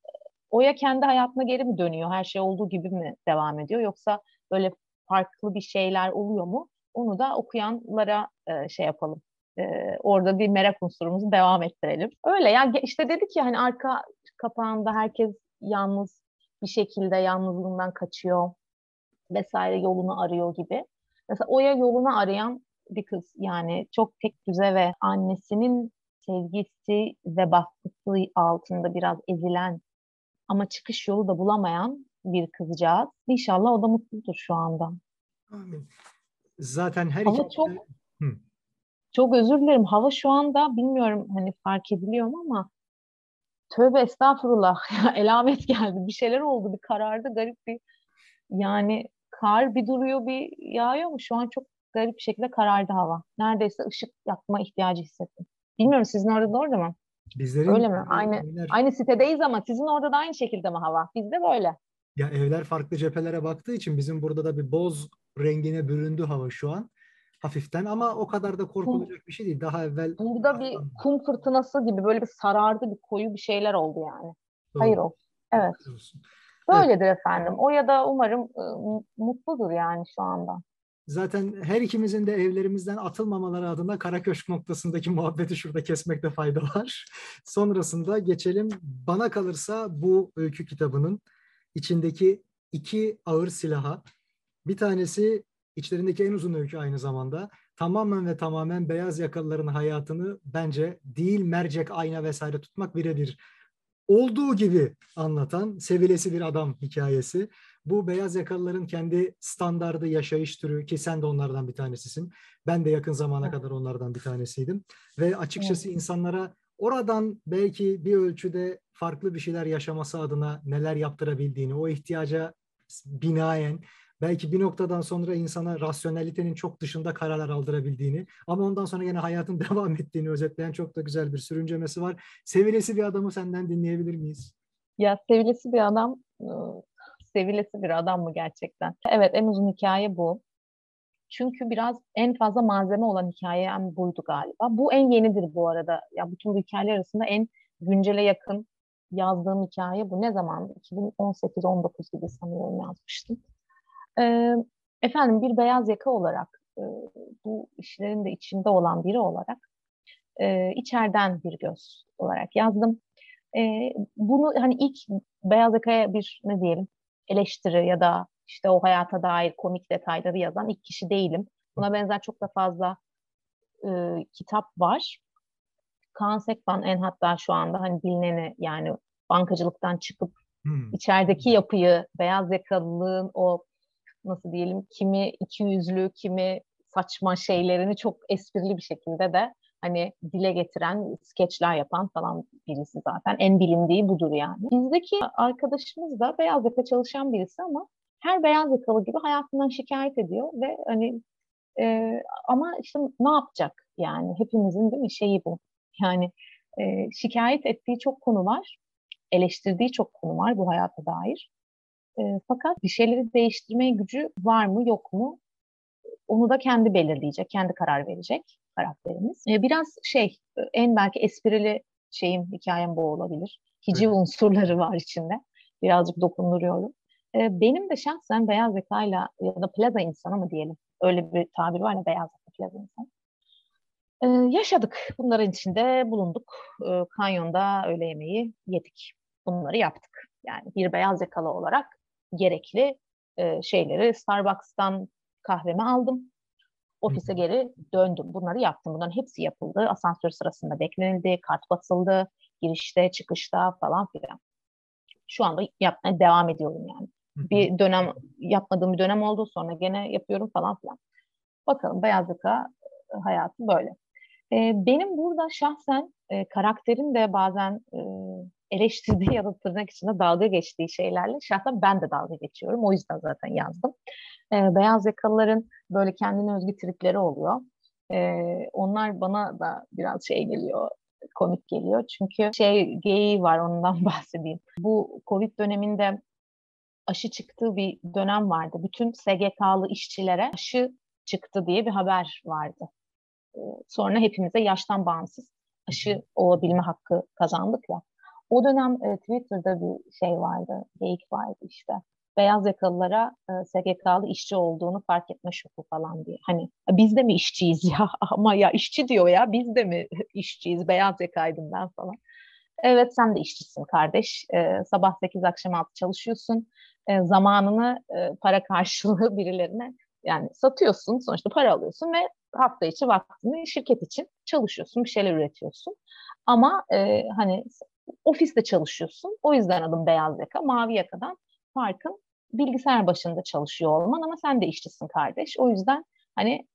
e, Oya kendi hayatına geri mi dönüyor? Her şey olduğu gibi mi devam ediyor? Yoksa böyle farklı bir şeyler oluyor mu? Onu da okuyanlara e, şey yapalım. E, orada bir merak unsurumuzu devam ettirelim. Öyle ya işte dedik ya hani arka kapağında herkes yalnız bir şekilde yalnızlığından kaçıyor vesaire yolunu arıyor gibi. Mesela Oya yolunu arayan bir kız yani çok tek düze ve annesinin sevgisi ve baskısı altında biraz ezilen ama çıkış yolu da bulamayan bir kızcağız. İnşallah o da mutludur şu anda. Amin. Zaten her Hava çok Hı. çok özür dilerim. Hava şu anda bilmiyorum hani fark ediliyor mu ama tövbe estağfurullah [laughs] ya elamet geldi. Bir şeyler oldu. Bir karardı garip bir yani kar bir duruyor bir yağıyor mu? Şu an çok garip bir şekilde karardı hava. Neredeyse ışık yakma ihtiyacı hissettim. Bilmiyorum sizin orada da orada mı? Bizlerin Öyle mi? Aynı evler... aynı sitedeyiz ama sizin orada da aynı şekilde mi hava? Bizde böyle. Ya evler farklı cephelere baktığı için bizim burada da bir boz rengine büründü hava şu an hafiften ama o kadar da korkulacak bir şey değil. Daha evvel burada bir kum fırtınası gibi böyle bir sarardı bir koyu bir şeyler oldu yani. Doğru. Hayır o. Evet. Böyledir evet. efendim. O ya da umarım ıı, mutludur yani şu anda. Zaten her ikimizin de evlerimizden atılmamaları adına Karaköşk noktasındaki muhabbeti şurada kesmekte fayda var. [laughs] Sonrasında geçelim. Bana kalırsa bu öykü kitabının içindeki iki ağır silaha. Bir tanesi içlerindeki en uzun öykü aynı zamanda. Tamamen ve tamamen beyaz yakalıların hayatını bence değil mercek, ayna vesaire tutmak birebir olduğu gibi anlatan sevilesi bir adam hikayesi. Bu beyaz yakalıların kendi standardı yaşayış türü ki sen de onlardan bir tanesisin. Ben de yakın zamana kadar onlardan bir tanesiydim. Ve açıkçası insanlara oradan belki bir ölçüde farklı bir şeyler yaşaması adına neler yaptırabildiğini, o ihtiyaca binaen belki bir noktadan sonra insana rasyonelitenin çok dışında kararlar aldırabildiğini ama ondan sonra yine hayatın [laughs] devam ettiğini özetleyen çok da güzel bir sürüncemesi var. Sevilesi bir adamı senden dinleyebilir miyiz? Ya sevilesi bir adam, sevilesi bir adam mı gerçekten? Evet en uzun hikaye bu. Çünkü biraz en fazla malzeme olan hikayem buydu galiba. Bu en yenidir bu arada. Ya bütün bu hikayeler arasında en güncele yakın yazdığım hikaye bu. Ne zaman? 2018-19 gibi sanıyorum yazmıştım. Ee, efendim bir beyaz yaka olarak e, bu işlerin de içinde olan biri olarak e, içeriden bir göz olarak yazdım. E, bunu hani ilk beyaz yakaya bir ne diyelim eleştiri ya da işte o hayata dair komik detayları yazan ilk kişi değilim. Buna benzer çok da fazla e, kitap var. Kaan Sekban en hatta şu anda hani bilineni yani bankacılıktan çıkıp hmm. içerideki yapıyı, beyaz yakalılığın o nasıl diyelim kimi iki yüzlü, kimi saçma şeylerini çok esprili bir şekilde de hani dile getiren, skeçler yapan falan birisi zaten. En bilindiği budur yani. Bizdeki arkadaşımız da beyaz yaka çalışan birisi ama her beyaz yakalı gibi hayatından şikayet ediyor ve hani e, ama işte ne yapacak yani hepimizin değil mi şeyi bu. Yani e, şikayet ettiği çok konu var, eleştirdiği çok konu var bu hayata dair. E, fakat bir şeyleri değiştirmeye gücü var mı yok mu onu da kendi belirleyecek, kendi karar verecek karakterimiz. E, biraz şey en belki esprili şeyim hikayem bu olabilir. Hici evet. unsurları var içinde. Birazcık dokunduruyorum. E, benim de şahsen beyaz zekayla ya da plaza insanı mı diyelim. Öyle bir tabir var ya beyaz zeka plaza insanı. E, yaşadık. Bunların içinde bulunduk. E, kanyonda öğle yemeği yedik. Bunları yaptık. Yani bir beyaz yakalı olarak gerekli e, şeyleri Starbucks'tan kahvemi aldım. Ofise geri döndüm. Bunları yaptım. Bunların hepsi yapıldı. Asansör sırasında beklenildi. Kart basıldı. Girişte, çıkışta falan filan. Şu anda yapmaya devam ediyorum yani. Bir dönem yapmadığım bir dönem oldu. Sonra gene yapıyorum falan filan. Bakalım beyaz yaka e, hayatı böyle. Ee, benim burada şahsen e, karakterin de bazen e, eleştirdiği [laughs] ya da tırnak içinde dalga geçtiği şeylerle şahsen ben de dalga geçiyorum. O yüzden zaten yazdım. Ee, beyaz yakalıların böyle kendine özgü tripleri oluyor. Ee, onlar bana da biraz şey geliyor, komik geliyor. Çünkü şey geyiği var ondan [laughs] bahsedeyim. Bu Covid döneminde aşı çıktığı bir dönem vardı. Bütün SGK'lı işçilere aşı çıktı diye bir haber vardı. Ee, sonra hepimize yaştan bağımsız aşı olabilme hakkı kazandık ya. O dönem e, Twitter'da bir şey vardı, geyik vardı işte. Beyaz yakalılara e, SGK'lı işçi olduğunu fark etme şoku falan diye. Hani biz de mi işçiyiz ya? [laughs] Ama ya işçi diyor ya biz de mi [laughs] işçiyiz? Beyaz yakaydım ben falan. Evet sen de işçisin kardeş. E, sabah 8 akşam 6 çalışıyorsun. E, zamanını e, para karşılığı [laughs] birilerine yani satıyorsun sonuçta para alıyorsun ve hafta içi vaktini şirket için çalışıyorsun, bir şeyler üretiyorsun. Ama e, hani ofiste çalışıyorsun. O yüzden adım beyaz yaka. Mavi yakadan farkın bilgisayar başında çalışıyor olman ama sen de işçisin kardeş. O yüzden hani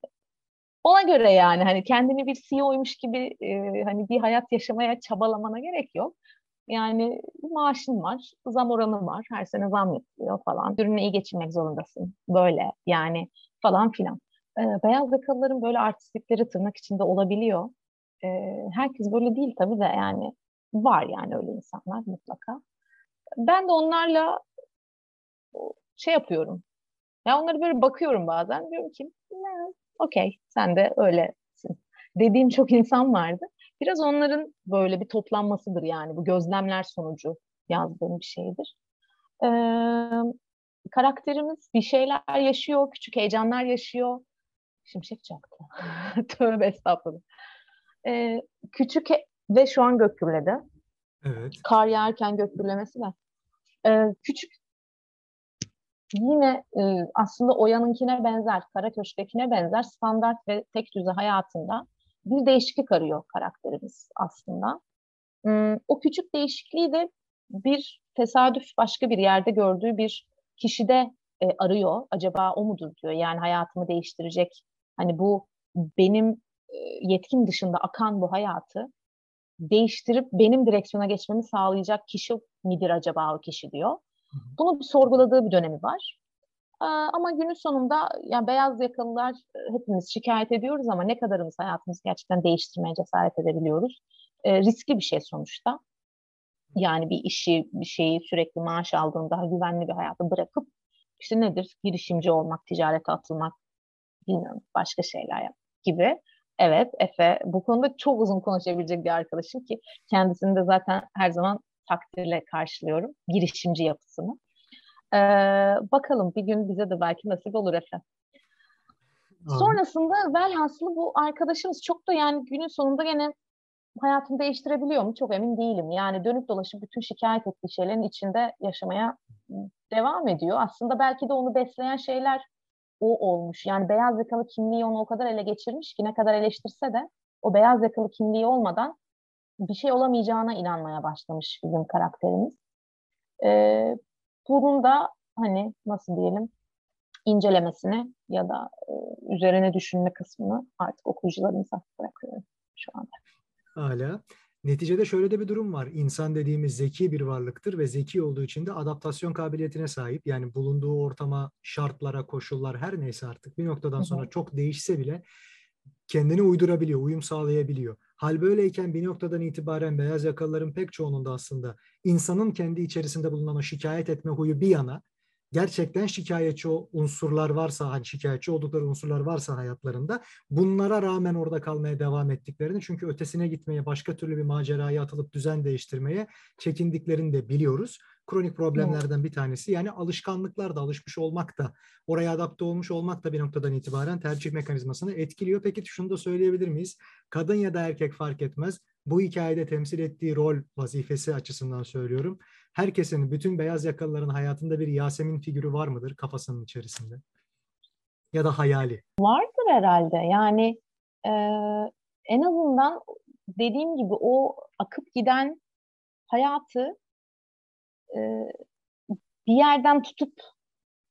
ona göre yani hani kendini bir CEO'ymuş gibi e, hani bir hayat yaşamaya çabalamana gerek yok. Yani maaşın var, zam oranın var, her sene zam yapılıyor falan. Ürünü iyi geçirmek zorundasın. Böyle yani falan filan. E, beyaz yakalıların böyle artistlikleri tırnak içinde olabiliyor. E, herkes böyle değil tabii de yani var yani öyle insanlar mutlaka. Ben de onlarla şey yapıyorum. Ya onları böyle bakıyorum bazen. Diyorum ki okey sen de öylesin. Dediğim çok insan vardı. Biraz onların böyle bir toplanmasıdır yani. Bu gözlemler sonucu yazdığım bir şeydir. Ee, karakterimiz bir şeyler yaşıyor, küçük heyecanlar yaşıyor. Şimşek çaktı. [laughs] Tövbe estağfurullah. Ee, küçük ve şu an gök gürledi. Evet. Kar yağarken gök gürlemesi de. Ee, küçük yine e, aslında Oya'nınkine benzer, Karaköşk'tekine benzer standart ve tek düze hayatında bir değişiklik arıyor karakterimiz aslında. Hmm, o küçük değişikliği de bir tesadüf başka bir yerde gördüğü bir kişide e, arıyor. Acaba o mudur diyor. Yani hayatımı değiştirecek. Hani bu benim e, yetkim dışında akan bu hayatı değiştirip benim direksiyona geçmemi sağlayacak kişi midir acaba o kişi diyor. Bunu bir sorguladığı bir dönemi var. Ama günün sonunda yani beyaz yakalılar hepimiz şikayet ediyoruz ama ne kadarımız hayatımızı gerçekten değiştirmeye cesaret edebiliyoruz? riskli bir şey sonuçta. Yani bir işi, bir şeyi sürekli maaş aldığın daha güvenli bir hayatı bırakıp işte nedir? Girişimci olmak, ticarete atılmak, bilmiyorum başka şeyler gibi. Evet Efe bu konuda çok uzun konuşabilecek bir arkadaşım ki kendisini de zaten her zaman takdirle karşılıyorum girişimci yapısını. Ee, bakalım bir gün bize de belki nasip olur Efe. Sonrasında velhasılı bu arkadaşımız çok da yani günün sonunda gene hayatını değiştirebiliyor mu çok emin değilim. Yani dönüp dolaşıp bütün şikayet ettiği şeylerin içinde yaşamaya devam ediyor. Aslında belki de onu besleyen şeyler o olmuş. Yani beyaz yakalı kimliği onu o kadar ele geçirmiş ki ne kadar eleştirse de o beyaz yakalı kimliği olmadan bir şey olamayacağına inanmaya başlamış bizim karakterimiz. Ee, bunun da hani nasıl diyelim incelemesini ya da e, üzerine düşünme kısmını artık okuyucularımıza bırakıyorum şu anda. Hala. Neticede şöyle de bir durum var. İnsan dediğimiz zeki bir varlıktır ve zeki olduğu için de adaptasyon kabiliyetine sahip. Yani bulunduğu ortama, şartlara, koşullar her neyse artık bir noktadan sonra çok değişse bile kendini uydurabiliyor, uyum sağlayabiliyor. Hal böyleyken bir noktadan itibaren beyaz yakalıların pek çoğunun da aslında insanın kendi içerisinde bulunan o şikayet etme huyu bir yana gerçekten şikayetçi unsurlar varsa, hani şikayetçi oldukları unsurlar varsa hayatlarında bunlara rağmen orada kalmaya devam ettiklerini çünkü ötesine gitmeye, başka türlü bir maceraya atılıp düzen değiştirmeye çekindiklerini de biliyoruz. Kronik problemlerden bir tanesi yani alışkanlıklar da alışmış olmak da oraya adapte olmuş olmak da bir noktadan itibaren tercih mekanizmasını etkiliyor. Peki şunu da söyleyebilir miyiz? Kadın ya da erkek fark etmez. Bu hikayede temsil ettiği rol vazifesi açısından söylüyorum herkesin, bütün beyaz yakalıların hayatında bir Yasemin figürü var mıdır kafasının içerisinde? Ya da hayali? Vardır herhalde. Yani e, en azından dediğim gibi o akıp giden hayatı e, bir yerden tutup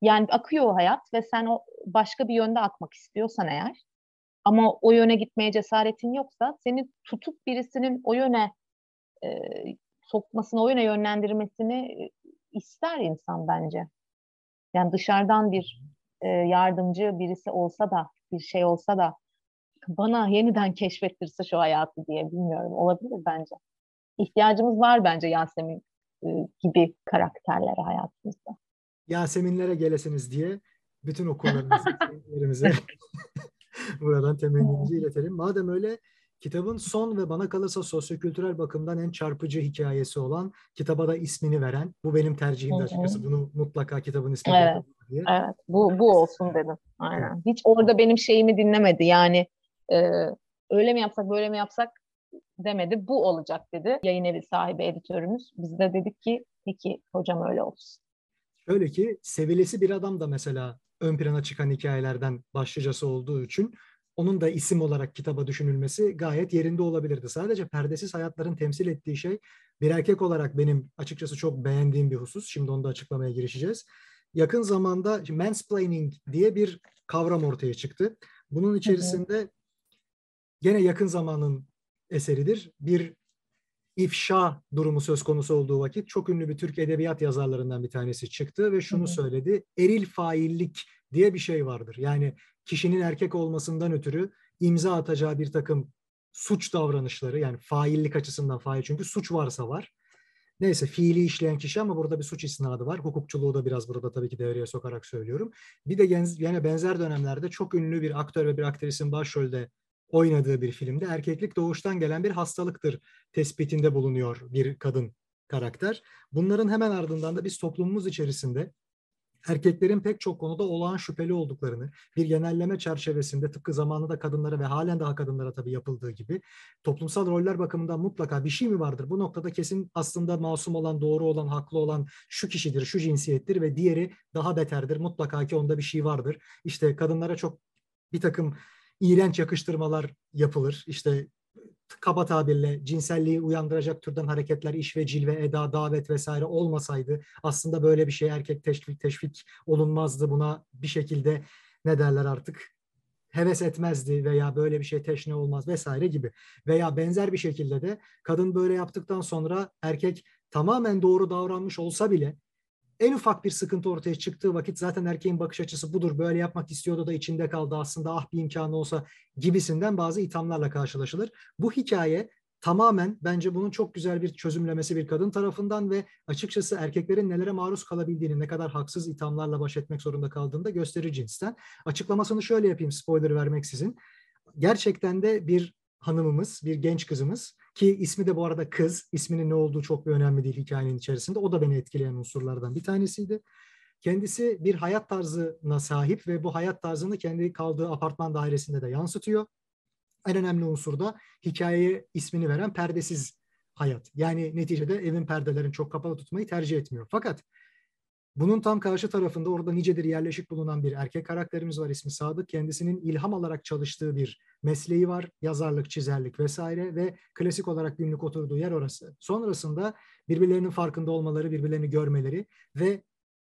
yani akıyor o hayat ve sen o başka bir yönde akmak istiyorsan eğer ama o yöne gitmeye cesaretin yoksa seni tutup birisinin o yöne e, sokmasını, oyuna yönlendirmesini e, ister insan bence. Yani dışarıdan bir e, yardımcı birisi olsa da, bir şey olsa da bana yeniden keşfettirse şu hayatı diye bilmiyorum. Olabilir bence. İhtiyacımız var bence Yasemin e, gibi karakterlere hayatımızda. Yaseminlere gelesiniz diye bütün okullarımızı [laughs] [laughs] buradan temennimizi iletelim. Madem öyle Kitabın son ve bana kalırsa sosyokültürel bakımdan en çarpıcı hikayesi olan, kitaba da ismini veren, bu benim tercihim de açıkçası. Bunu mutlaka kitabın ismi evet. diye. Evet, bu, bu olsun dedim. Aynen. Hiç orada benim şeyimi dinlemedi. Yani e, öyle mi yapsak, böyle mi yapsak demedi. Bu olacak dedi. Yayın evi sahibi editörümüz. Biz de dedik ki peki hocam öyle olsun. Şöyle ki sevilesi bir adam da mesela ön plana çıkan hikayelerden başlıcası olduğu için onun da isim olarak kitaba düşünülmesi gayet yerinde olabilirdi. Sadece perdesiz hayatların temsil ettiği şey bir erkek olarak benim açıkçası çok beğendiğim bir husus. Şimdi onu da açıklamaya girişeceğiz. Yakın zamanda mansplaining diye bir kavram ortaya çıktı. Bunun içerisinde gene yakın zamanın eseridir. Bir ifşa durumu söz konusu olduğu vakit çok ünlü bir Türk edebiyat yazarlarından bir tanesi çıktı ve şunu söyledi. Eril faillik diye bir şey vardır. Yani kişinin erkek olmasından ötürü imza atacağı bir takım suç davranışları yani faillik açısından fail çünkü suç varsa var. Neyse fiili işleyen kişi ama burada bir suç isnadı var. Hukukçuluğu da biraz burada tabii ki devreye sokarak söylüyorum. Bir de yine benzer dönemlerde çok ünlü bir aktör ve bir aktrisin başrolde oynadığı bir filmde erkeklik doğuştan gelen bir hastalıktır tespitinde bulunuyor bir kadın karakter. Bunların hemen ardından da biz toplumumuz içerisinde erkeklerin pek çok konuda olağan şüpheli olduklarını bir genelleme çerçevesinde tıpkı zamanında kadınlara ve halen daha kadınlara tabii yapıldığı gibi toplumsal roller bakımından mutlaka bir şey mi vardır? Bu noktada kesin aslında masum olan, doğru olan, haklı olan şu kişidir, şu cinsiyettir ve diğeri daha beterdir. Mutlaka ki onda bir şey vardır. İşte kadınlara çok bir takım iğrenç yakıştırmalar yapılır. İşte kaba tabirle cinselliği uyandıracak türden hareketler, iş ve cilve, eda, davet vesaire olmasaydı aslında böyle bir şey erkek teşvik teşvik olunmazdı. Buna bir şekilde ne derler artık heves etmezdi veya böyle bir şey teşne olmaz vesaire gibi. Veya benzer bir şekilde de kadın böyle yaptıktan sonra erkek tamamen doğru davranmış olsa bile en ufak bir sıkıntı ortaya çıktığı vakit zaten erkeğin bakış açısı budur. Böyle yapmak istiyordu da içinde kaldı aslında ah bir imkanı olsa gibisinden bazı ithamlarla karşılaşılır. Bu hikaye tamamen bence bunun çok güzel bir çözümlemesi bir kadın tarafından ve açıkçası erkeklerin nelere maruz kalabildiğini, ne kadar haksız ithamlarla baş etmek zorunda kaldığını da gösterir cinsten. Açıklamasını şöyle yapayım spoiler vermeksizin. Gerçekten de bir hanımımız, bir genç kızımız ki ismi de bu arada kız, isminin ne olduğu çok bir önemli değil hikayenin içerisinde. O da beni etkileyen unsurlardan bir tanesiydi. Kendisi bir hayat tarzına sahip ve bu hayat tarzını kendi kaldığı apartman dairesinde de yansıtıyor en önemli unsur da hikayeye ismini veren perdesiz hayat. Yani neticede evin perdelerini çok kapalı tutmayı tercih etmiyor. Fakat bunun tam karşı tarafında orada nicedir yerleşik bulunan bir erkek karakterimiz var ismi Sadık. Kendisinin ilham alarak çalıştığı bir mesleği var. Yazarlık, çizerlik vesaire ve klasik olarak günlük oturduğu yer orası. Sonrasında birbirlerinin farkında olmaları, birbirlerini görmeleri ve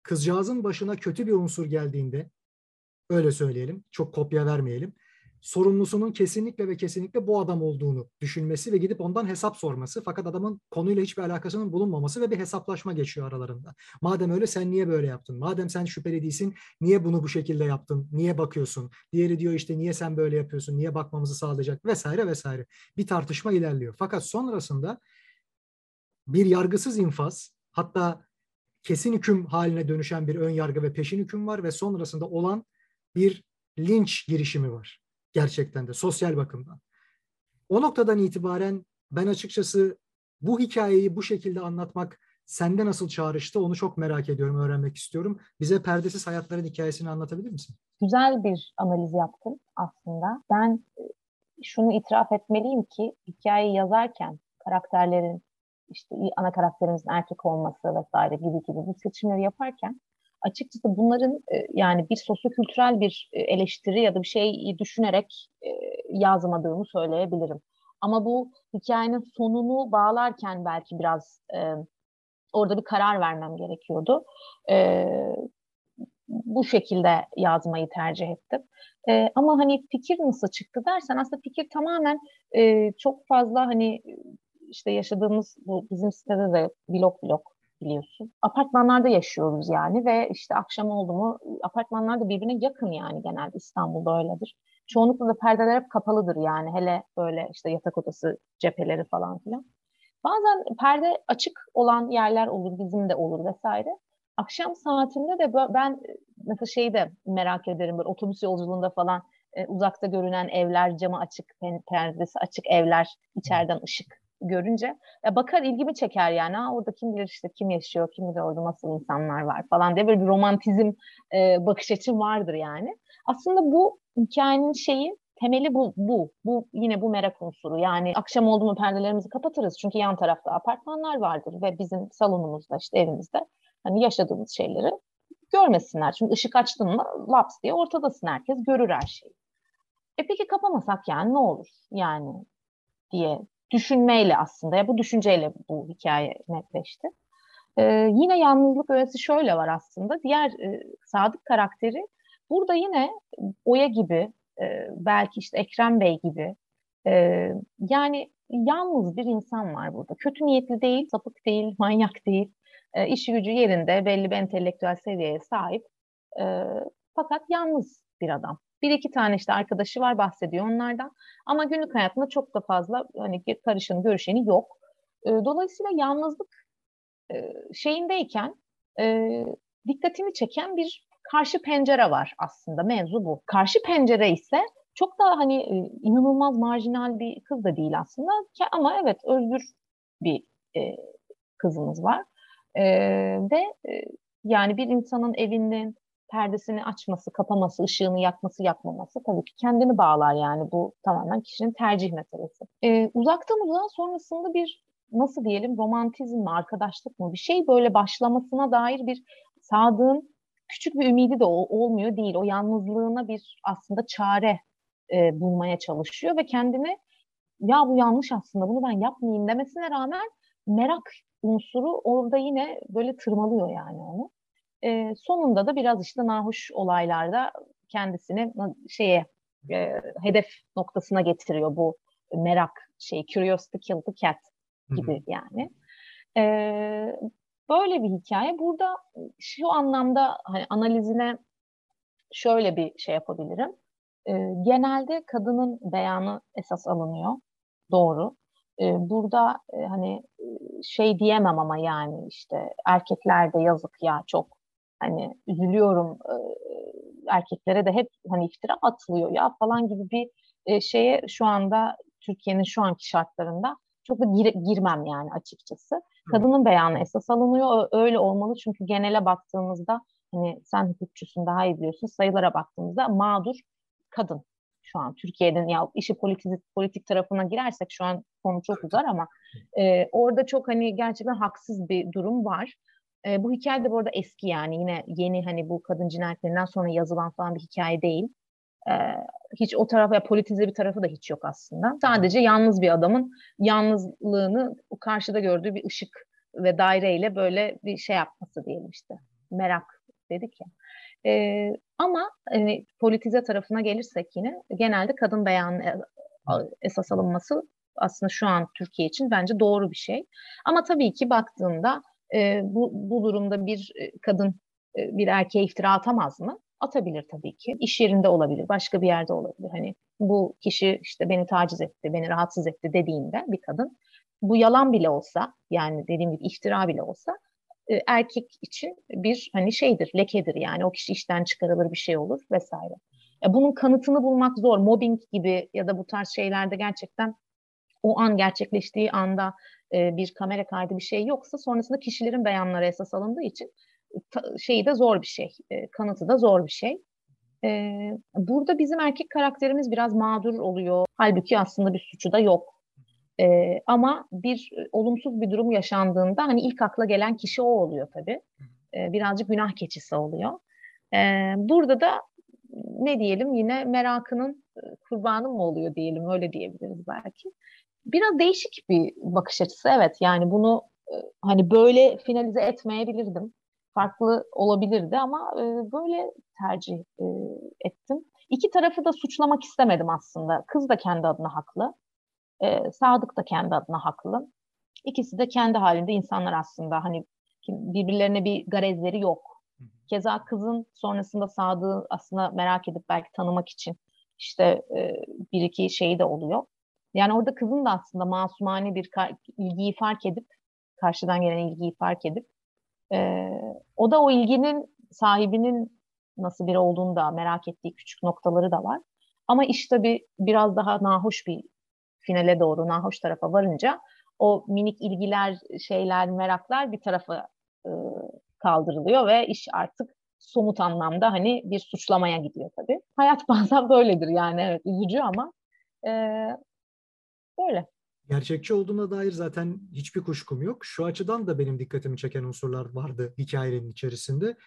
kızcağızın başına kötü bir unsur geldiğinde öyle söyleyelim, çok kopya vermeyelim sorumlusunun kesinlikle ve kesinlikle bu adam olduğunu düşünmesi ve gidip ondan hesap sorması. Fakat adamın konuyla hiçbir alakasının bulunmaması ve bir hesaplaşma geçiyor aralarında. Madem öyle sen niye böyle yaptın? Madem sen şüpheli değilsin niye bunu bu şekilde yaptın? Niye bakıyorsun? Diğeri diyor işte niye sen böyle yapıyorsun? Niye bakmamızı sağlayacak? Vesaire vesaire. Bir tartışma ilerliyor. Fakat sonrasında bir yargısız infaz hatta kesin hüküm haline dönüşen bir ön yargı ve peşin hüküm var ve sonrasında olan bir linç girişimi var gerçekten de sosyal bakımdan. O noktadan itibaren ben açıkçası bu hikayeyi bu şekilde anlatmak sende nasıl çağrıştı onu çok merak ediyorum, öğrenmek istiyorum. Bize perdesiz hayatların hikayesini anlatabilir misin? Güzel bir analiz yaptın aslında. Ben e, şunu itiraf etmeliyim ki hikayeyi yazarken karakterlerin işte ana karakterimizin erkek olması vesaire gibi gibi bu seçimleri yaparken açıkçası bunların e, yani bir sosyokültürel bir e, eleştiri ya da bir şey düşünerek e, yazmadığımı söyleyebilirim. Ama bu hikayenin sonunu bağlarken belki biraz orada bir karar vermem gerekiyordu. Bu şekilde yazmayı tercih ettim. Ama hani fikir nasıl çıktı dersen aslında fikir tamamen çok fazla hani işte yaşadığımız bu bizim sitede de blok blok biliyorsun. Apartmanlarda yaşıyoruz yani ve işte akşam oldu mu apartmanlar da birbirine yakın yani genelde İstanbul'da öyledir. Çoğunlukla da perdeler hep kapalıdır yani hele böyle işte yatak odası cepheleri falan filan. Bazen perde açık olan yerler olur, bizim de olur vesaire. Akşam saatinde de ben mesela şeyi de merak ederim böyle otobüs yolculuğunda falan e, uzakta görünen evler, camı açık, perdesi açık evler, içeriden ışık görünce ya bakar ilgimi çeker yani. Ha, orada kim bilir işte kim yaşıyor, kim bilir orada nasıl insanlar var falan diye böyle bir romantizm e, bakış açım vardır yani. Aslında bu hikayenin şeyi temeli bu, bu. Bu yine bu merak unsuru. Yani akşam oldu mu perdelerimizi kapatırız. Çünkü yan tarafta apartmanlar vardır ve bizim salonumuzda işte evimizde hani yaşadığımız şeyleri görmesinler. Çünkü ışık açtın mı laps diye ortadasın herkes görür her şeyi. E peki kapamasak yani ne olur yani diye düşünmeyle aslında ya bu düşünceyle bu hikaye netleşti. Ee, yine yalnızlık öğesi şöyle var aslında. Diğer e, Sadık karakteri burada yine Oya gibi e, belki işte Ekrem Bey gibi e, yani yalnız bir insan var burada. Kötü niyetli değil, sapık değil, [laughs] manyak değil. E, işi gücü yerinde belli bir entelektüel seviyeye sahip. E, fakat yalnız bir adam. Bir iki tane işte arkadaşı var bahsediyor onlardan. Ama günlük hayatında çok da fazla hani karışın görüşeni yok. E, dolayısıyla yalnızlık e, şeyindeyken e, dikkatimi çeken bir karşı pencere var aslında mevzu bu. Karşı pencere ise çok da hani e, inanılmaz marjinal bir kız da değil aslında ama evet özgür bir kızımız var. E, ve yani bir insanın evinin perdesini açması, kapaması, ışığını yakması, yakmaması tabii ki kendini bağlar yani bu tamamen kişinin tercih meselesi. Ee, uzaktan uzağa sonrasında bir nasıl diyelim romantizm mi, arkadaşlık mı bir şey böyle başlamasına dair bir Sadık'ın küçük bir ümidi de olmuyor değil. O yalnızlığına bir aslında çare e, bulmaya çalışıyor ve kendini ya bu yanlış aslında bunu ben yapmayayım demesine rağmen merak unsuru orada yine böyle tırmalıyor yani onu. E, sonunda da biraz işte nahoş olaylarda kendisini şeye e, hedef noktasına getiriyor bu merak şey curiosity killed the cat gibi yani. E, böyle bir hikaye. Burada şu anlamda hani analizine şöyle bir şey yapabilirim. E, genelde kadının beyanı esas alınıyor. Doğru. E, burada e, hani şey diyemem ama yani işte erkekler de yazık ya çok hani üzülüyorum e, erkeklere de hep hani iftira atılıyor ya falan gibi bir e, şeye şu anda Türkiye'nin şu anki şartlarında çok da gir, girmem yani açıkçası. Kadının beyanı esas alınıyor. Öyle olmalı çünkü genele baktığımızda hani sen hukukçusun daha iyi biliyorsun sayılara baktığımızda mağdur kadın şu an Türkiye'nin ya işi politik politik tarafına girersek şu an konu çok uzar ama e, orada çok hani gerçekten haksız bir durum var. E, bu hikaye de bu arada eski yani yine yeni hani bu kadın cinayetlerinden sonra yazılan falan bir hikaye değil. E, hiç o tarafa politize bir tarafı da hiç yok aslında. Sadece yalnız bir adamın yalnızlığını karşıda gördüğü bir ışık ve daireyle böyle bir şey yapması diyelim işte. Merak dedik ya. E, ama hani politize tarafına gelirsek yine genelde kadın beyanı e, esas alınması aslında şu an Türkiye için bence doğru bir şey. Ama tabii ki baktığında e, bu, bu durumda bir kadın e, bir erkeğe iftira atamaz mı? Atabilir tabii ki. İş yerinde olabilir, başka bir yerde olabilir. Hani bu kişi işte beni taciz etti, beni rahatsız etti dediğinde bir kadın bu yalan bile olsa yani dediğim gibi iftira bile olsa e, erkek için bir hani şeydir, lekedir yani o kişi işten çıkarılır bir şey olur vesaire. E, bunun kanıtını bulmak zor. Mobbing gibi ya da bu tarz şeylerde gerçekten o an gerçekleştiği anda e, bir kamera kaydı bir şey yoksa sonrasında kişilerin beyanları esas alındığı için şeyi de zor bir şey, e, kanıtı da zor bir şey. E, burada bizim erkek karakterimiz biraz mağdur oluyor. Halbuki aslında bir suçu da yok. Ama bir olumsuz bir durum yaşandığında hani ilk akla gelen kişi o oluyor tabii. Birazcık günah keçisi oluyor. Burada da ne diyelim yine merakının kurbanı mı oluyor diyelim öyle diyebiliriz belki. Biraz değişik bir bakış açısı evet yani bunu e, hani böyle finalize etmeyebilirdim. Farklı olabilirdi ama e, böyle tercih e, ettim. İki tarafı da suçlamak istemedim aslında. Kız da kendi adına haklı. E, Sadık da kendi adına haklı. İkisi de kendi halinde insanlar aslında hani birbirlerine bir garezleri yok. Keza kızın sonrasında Sadık'ı aslında merak edip belki tanımak için işte e, bir iki şeyi de oluyor. Yani orada kızın da aslında masumane bir ilgiyi fark edip karşıdan gelen ilgiyi fark edip e, o da o ilginin sahibinin nasıl biri olduğunu da merak ettiği küçük noktaları da var. Ama iş tabii biraz daha nahoş bir finale doğru nahoş tarafa varınca o minik ilgiler, şeyler, meraklar bir tarafa e, kaldırılıyor ve iş artık somut anlamda hani bir suçlamaya gidiyor tabii. Hayat [laughs] bazen böyledir yani evet üzücü ama e, böyle. Gerçekçi olduğuna dair zaten hiçbir kuşkum yok. Şu açıdan da benim dikkatimi çeken unsurlar vardı hikayenin içerisinde.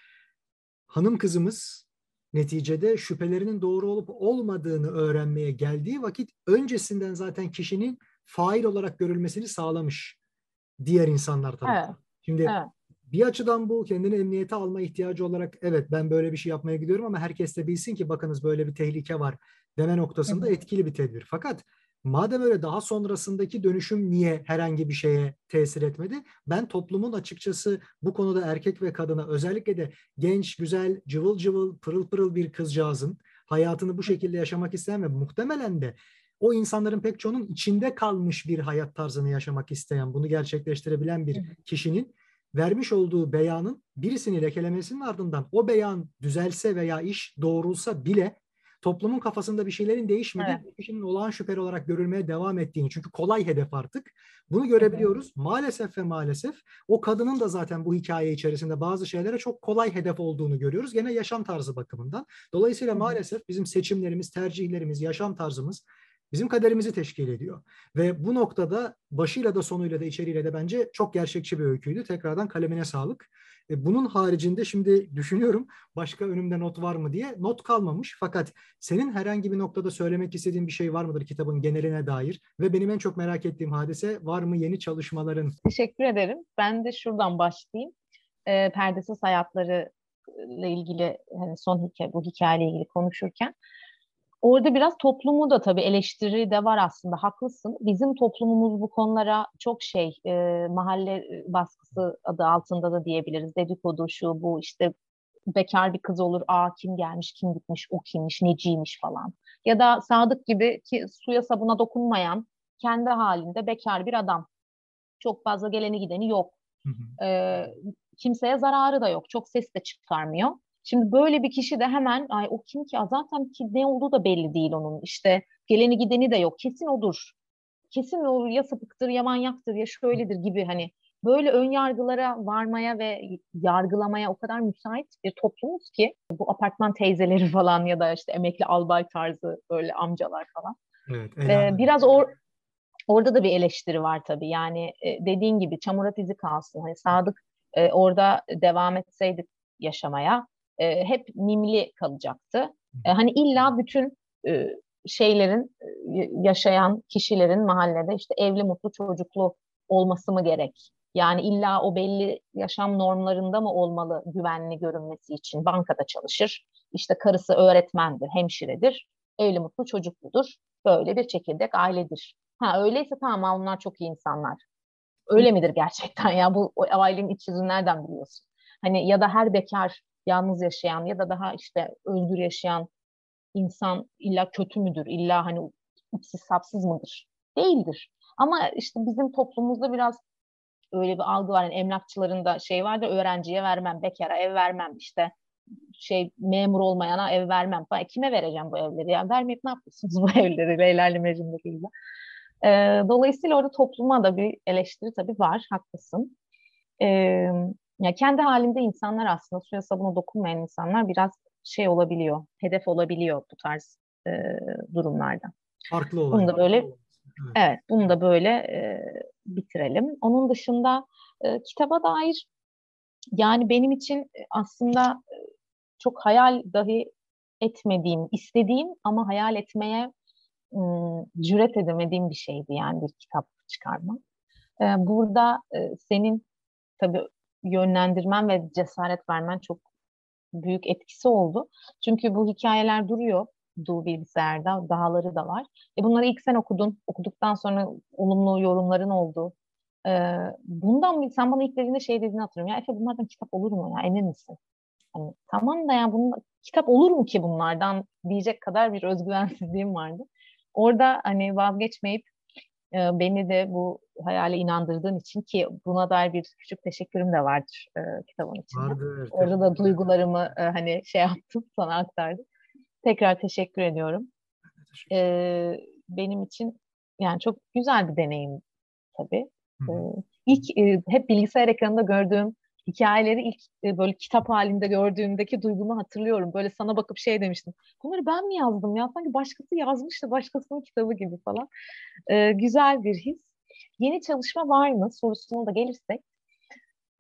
Hanım kızımız neticede şüphelerinin doğru olup olmadığını öğrenmeye geldiği vakit öncesinden zaten kişinin fail olarak görülmesini sağlamış diğer insanlar tarafından. Evet. Şimdi evet. bir açıdan bu kendini emniyete alma ihtiyacı olarak evet ben böyle bir şey yapmaya gidiyorum ama herkes de bilsin ki bakınız böyle bir tehlike var deme noktasında evet. etkili bir tedbir. Fakat Madem öyle daha sonrasındaki dönüşüm niye herhangi bir şeye tesir etmedi? Ben toplumun açıkçası bu konuda erkek ve kadına özellikle de genç, güzel, cıvıl cıvıl, pırıl pırıl bir kızcağızın hayatını bu şekilde yaşamak isteyen ve muhtemelen de o insanların pek çoğunun içinde kalmış bir hayat tarzını yaşamak isteyen, bunu gerçekleştirebilen bir kişinin vermiş olduğu beyanın birisini lekelemesinin ardından o beyan düzelse veya iş doğrulsa bile toplumun kafasında bir şeylerin değişmediği, evet. kişinin olağan şüpheli olarak görülmeye devam ettiğini. Çünkü kolay hedef artık. Bunu görebiliyoruz. Evet. Maalesef ve maalesef o kadının da zaten bu hikaye içerisinde bazı şeylere çok kolay hedef olduğunu görüyoruz. Gene yaşam tarzı bakımından. Dolayısıyla maalesef bizim seçimlerimiz, tercihlerimiz, yaşam tarzımız bizim kaderimizi teşkil ediyor. Ve bu noktada başıyla da sonuyla da içeriğiyle de bence çok gerçekçi bir öyküydü. Tekrardan kalemine sağlık. E, bunun haricinde şimdi düşünüyorum başka önümde not var mı diye. Not kalmamış fakat senin herhangi bir noktada söylemek istediğin bir şey var mıdır kitabın geneline dair? Ve benim en çok merak ettiğim hadise var mı yeni çalışmaların? Teşekkür ederim. Ben de şuradan başlayayım. E, perdesiz hayatları ile ilgili hani son hikaye bu hikayeyle ilgili konuşurken orada biraz toplumu da tabii eleştiri de var aslında haklısın. Bizim toplumumuz bu konulara çok şey e, mahalle baskısı adı altında da diyebiliriz. Dedikodu şu bu işte bekar bir kız olur. Aa kim gelmiş, kim gitmiş, o kimmiş, neciymiş falan. Ya da Sadık gibi ki suya sabuna dokunmayan kendi halinde bekar bir adam. Çok fazla geleni gideni yok. Hı hı. Ee, kimseye zararı da yok. Çok ses de çıkarmıyor. Şimdi böyle bir kişi de hemen ay o kim ki zaten ki ne olduğu da belli değil onun. İşte geleni gideni de yok. Kesin odur. Kesin o ya sapıktır ya manyaktır ya şöyledir gibi hani böyle ön yargılara varmaya ve yargılamaya o kadar müsait bir toplumuz ki bu apartman teyzeleri [laughs] falan ya da işte emekli albay tarzı böyle amcalar falan. Evet, ee, biraz or orada da bir eleştiri var tabii. Yani dediğin gibi çamura izi kalsın. Hani Sadık e, orada devam etseydi yaşamaya e, hep mimli kalacaktı. E, hani illa bütün e, şeylerin e, yaşayan kişilerin mahallede işte evli mutlu çocuklu olması mı gerek? Yani illa o belli yaşam normlarında mı olmalı güvenli görünmesi için? Bankada çalışır, işte karısı öğretmendir, hemşiredir, evli mutlu çocukludur. Böyle bir çekirdek ailedir. Ha öyleyse tamam onlar çok iyi insanlar. Öyle midir gerçekten ya bu ailenin iç yüzünü nereden biliyorsun? Hani ya da her bekar yalnız yaşayan ya da daha işte özgür yaşayan insan illa kötü müdür? İlla hani ipsiz sapsız mıdır? Değildir. Ama işte bizim toplumumuzda biraz öyle bir algı var. Yani emlakçıların da şey var da öğrenciye vermem, bekara ev vermem işte şey memur olmayana ev vermem falan. Kime vereceğim bu evleri? Yani vermeyip ne yapıyorsunuz bu [laughs] evleri Leyla ile Mecnun'daki gibi. E, dolayısıyla orada topluma da bir eleştiri tabii var. Haklısın. E, ya kendi halinde insanlar aslında suya sabuna dokunmayan insanlar biraz şey olabiliyor, hedef olabiliyor bu tarz e, durumlarda. Farklı olay. Bunu da böyle evet, evet bunu da böyle e, bitirelim. Onun dışında e, kitaba dair yani benim için aslında çok hayal dahi etmediğim, istediğim ama hayal etmeye e, cüret edemediğim bir şeydi yani bir kitap çıkarmak. E, burada e, senin tabii yönlendirmen ve cesaret vermen çok büyük etkisi oldu. Çünkü bu hikayeler duruyor du bilgisayarda, dağları da var. E bunları ilk sen okudun. Okuduktan sonra olumlu yorumların oldu. Ee, bundan sen bana ilk dediğinde şey dediğini hatırlıyorum. Ya Efe bunlardan kitap olur mu ya emin misin? Hani, tamam da ya bunun, kitap olur mu ki bunlardan diyecek kadar bir özgüvensizliğim vardı. Orada hani vazgeçmeyip e, beni de bu hayale inandırdığın için ki buna dair bir küçük teşekkürüm de vardır e, kitabın içinde. Vardır, Orada da duygularımı e, hani şey yaptım [laughs] sana aktardım. Tekrar teşekkür ediyorum. Teşekkür. E, benim için yani çok güzel bir deneyim tabii. Hı hı. E, ilk e, hep bilgisayar ekranında gördüğüm hikayeleri ilk e, böyle kitap halinde gördüğümdeki duygumu hatırlıyorum. Böyle sana bakıp şey demiştim. Bunları ben mi yazdım ya? Sanki başkası yazmış da başkasının kitabı gibi falan. E, güzel bir his. Yeni çalışma var mı sorusuna da gelirsek.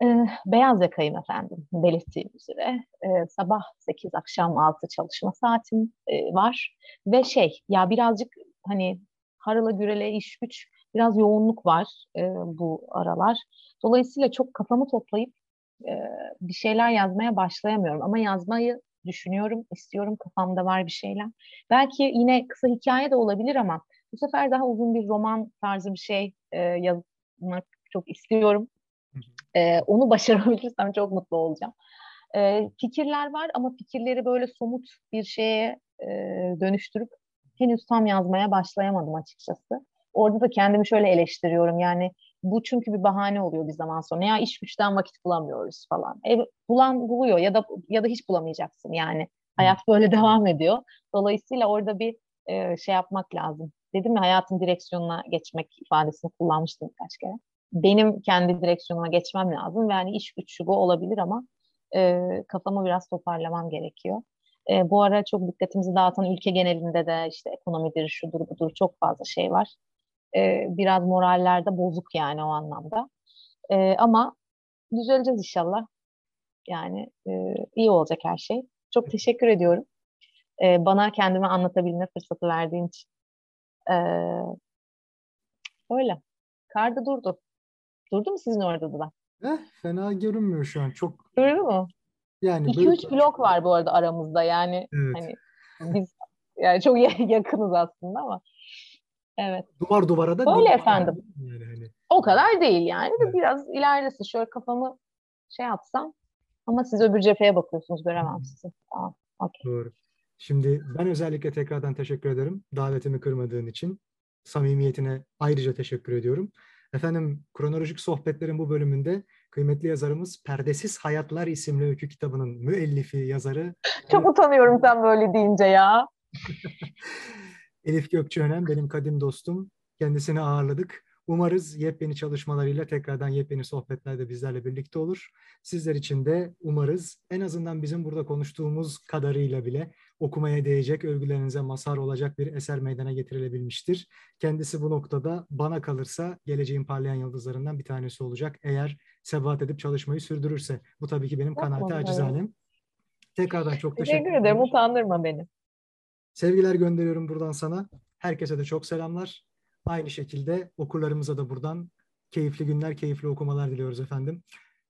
E, beyaz yakayım efendim belirttiğim üzere. E, sabah 8 akşam 6 çalışma saatim e, var. Ve şey ya birazcık hani harala gürele iş güç biraz yoğunluk var e, bu aralar. Dolayısıyla çok kafamı toplayıp e, bir şeyler yazmaya başlayamıyorum. Ama yazmayı düşünüyorum, istiyorum, kafamda var bir şeyler. Belki yine kısa hikaye de olabilir ama bu sefer daha uzun bir roman tarzı bir şey e, yazmak çok istiyorum. E, onu [laughs] başarabilirsem çok mutlu olacağım. E, fikirler var ama fikirleri böyle somut bir şeye e, dönüştürüp henüz tam yazmaya başlayamadım açıkçası. Orada da kendimi şöyle eleştiriyorum. Yani bu çünkü bir bahane oluyor bir zaman sonra. Ya iş güçten vakit bulamıyoruz falan. E, bulan buluyor ya da ya da hiç bulamayacaksın yani. Hayat böyle [laughs] devam ediyor. Dolayısıyla orada bir e, şey yapmak lazım. Dedim ya hayatın direksiyonuna geçmek ifadesini kullanmıştım birkaç kere. Benim kendi direksiyonuma geçmem lazım yani iş güç şu bu olabilir ama e, kafamı biraz toparlamam gerekiyor. E, bu ara çok dikkatimizi dağıtan ülke genelinde de işte ekonomidir, şudur budur çok fazla şey var e, biraz morallerde bozuk yani o anlamda. E, ama düzeleceğiz inşallah. Yani e, iyi olacak her şey. Çok teşekkür ediyorum. E, bana kendimi anlatabilme fırsatı verdiğin için. E, öyle. Kar da durdu. Durdu mu sizin orada da? Eh, fena görünmüyor şu an. Çok Durdu mu? Yani 2-3 blok var bu arada aramızda. Yani evet. hani biz Yani çok [laughs] yakınız aslında ama. Evet. Duvar duvara da Öyle efendim. Yani hani. O kadar değil yani. Evet. Biraz ilerlesin. Şöyle kafamı şey yapsam ama siz öbür cepheye bakıyorsunuz. Göremem sizi. Tamam. Okay. Doğru. Şimdi ben özellikle tekrardan teşekkür ederim. Davetimi kırmadığın için. Samimiyetine ayrıca teşekkür ediyorum. Efendim kronolojik sohbetlerin bu bölümünde kıymetli yazarımız Perdesiz Hayatlar isimli öykü kitabının müellifi, yazarı. Çok utanıyorum sen böyle deyince ya. [laughs] Elif Gökçeönen benim kadim dostum. Kendisini ağırladık. Umarız yepyeni çalışmalarıyla tekrardan yepyeni sohbetlerde bizlerle birlikte olur. Sizler için de umarız en azından bizim burada konuştuğumuz kadarıyla bile okumaya değecek, övgülerinize mazhar olacak bir eser meydana getirilebilmiştir. Kendisi bu noktada bana kalırsa geleceğin parlayan yıldızlarından bir tanesi olacak. Eğer sebat edip çalışmayı sürdürürse. Bu tabii ki benim kanaati acizanem. Tekrardan çok teşekkür, teşekkür ederim. Utandırma beni. Sevgiler gönderiyorum buradan sana. Herkese de çok selamlar. Aynı şekilde okurlarımıza da buradan keyifli günler, keyifli okumalar diliyoruz efendim.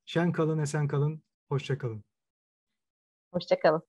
Şen kalın, esen kalın, hoşça kalın. Hoşça kalın.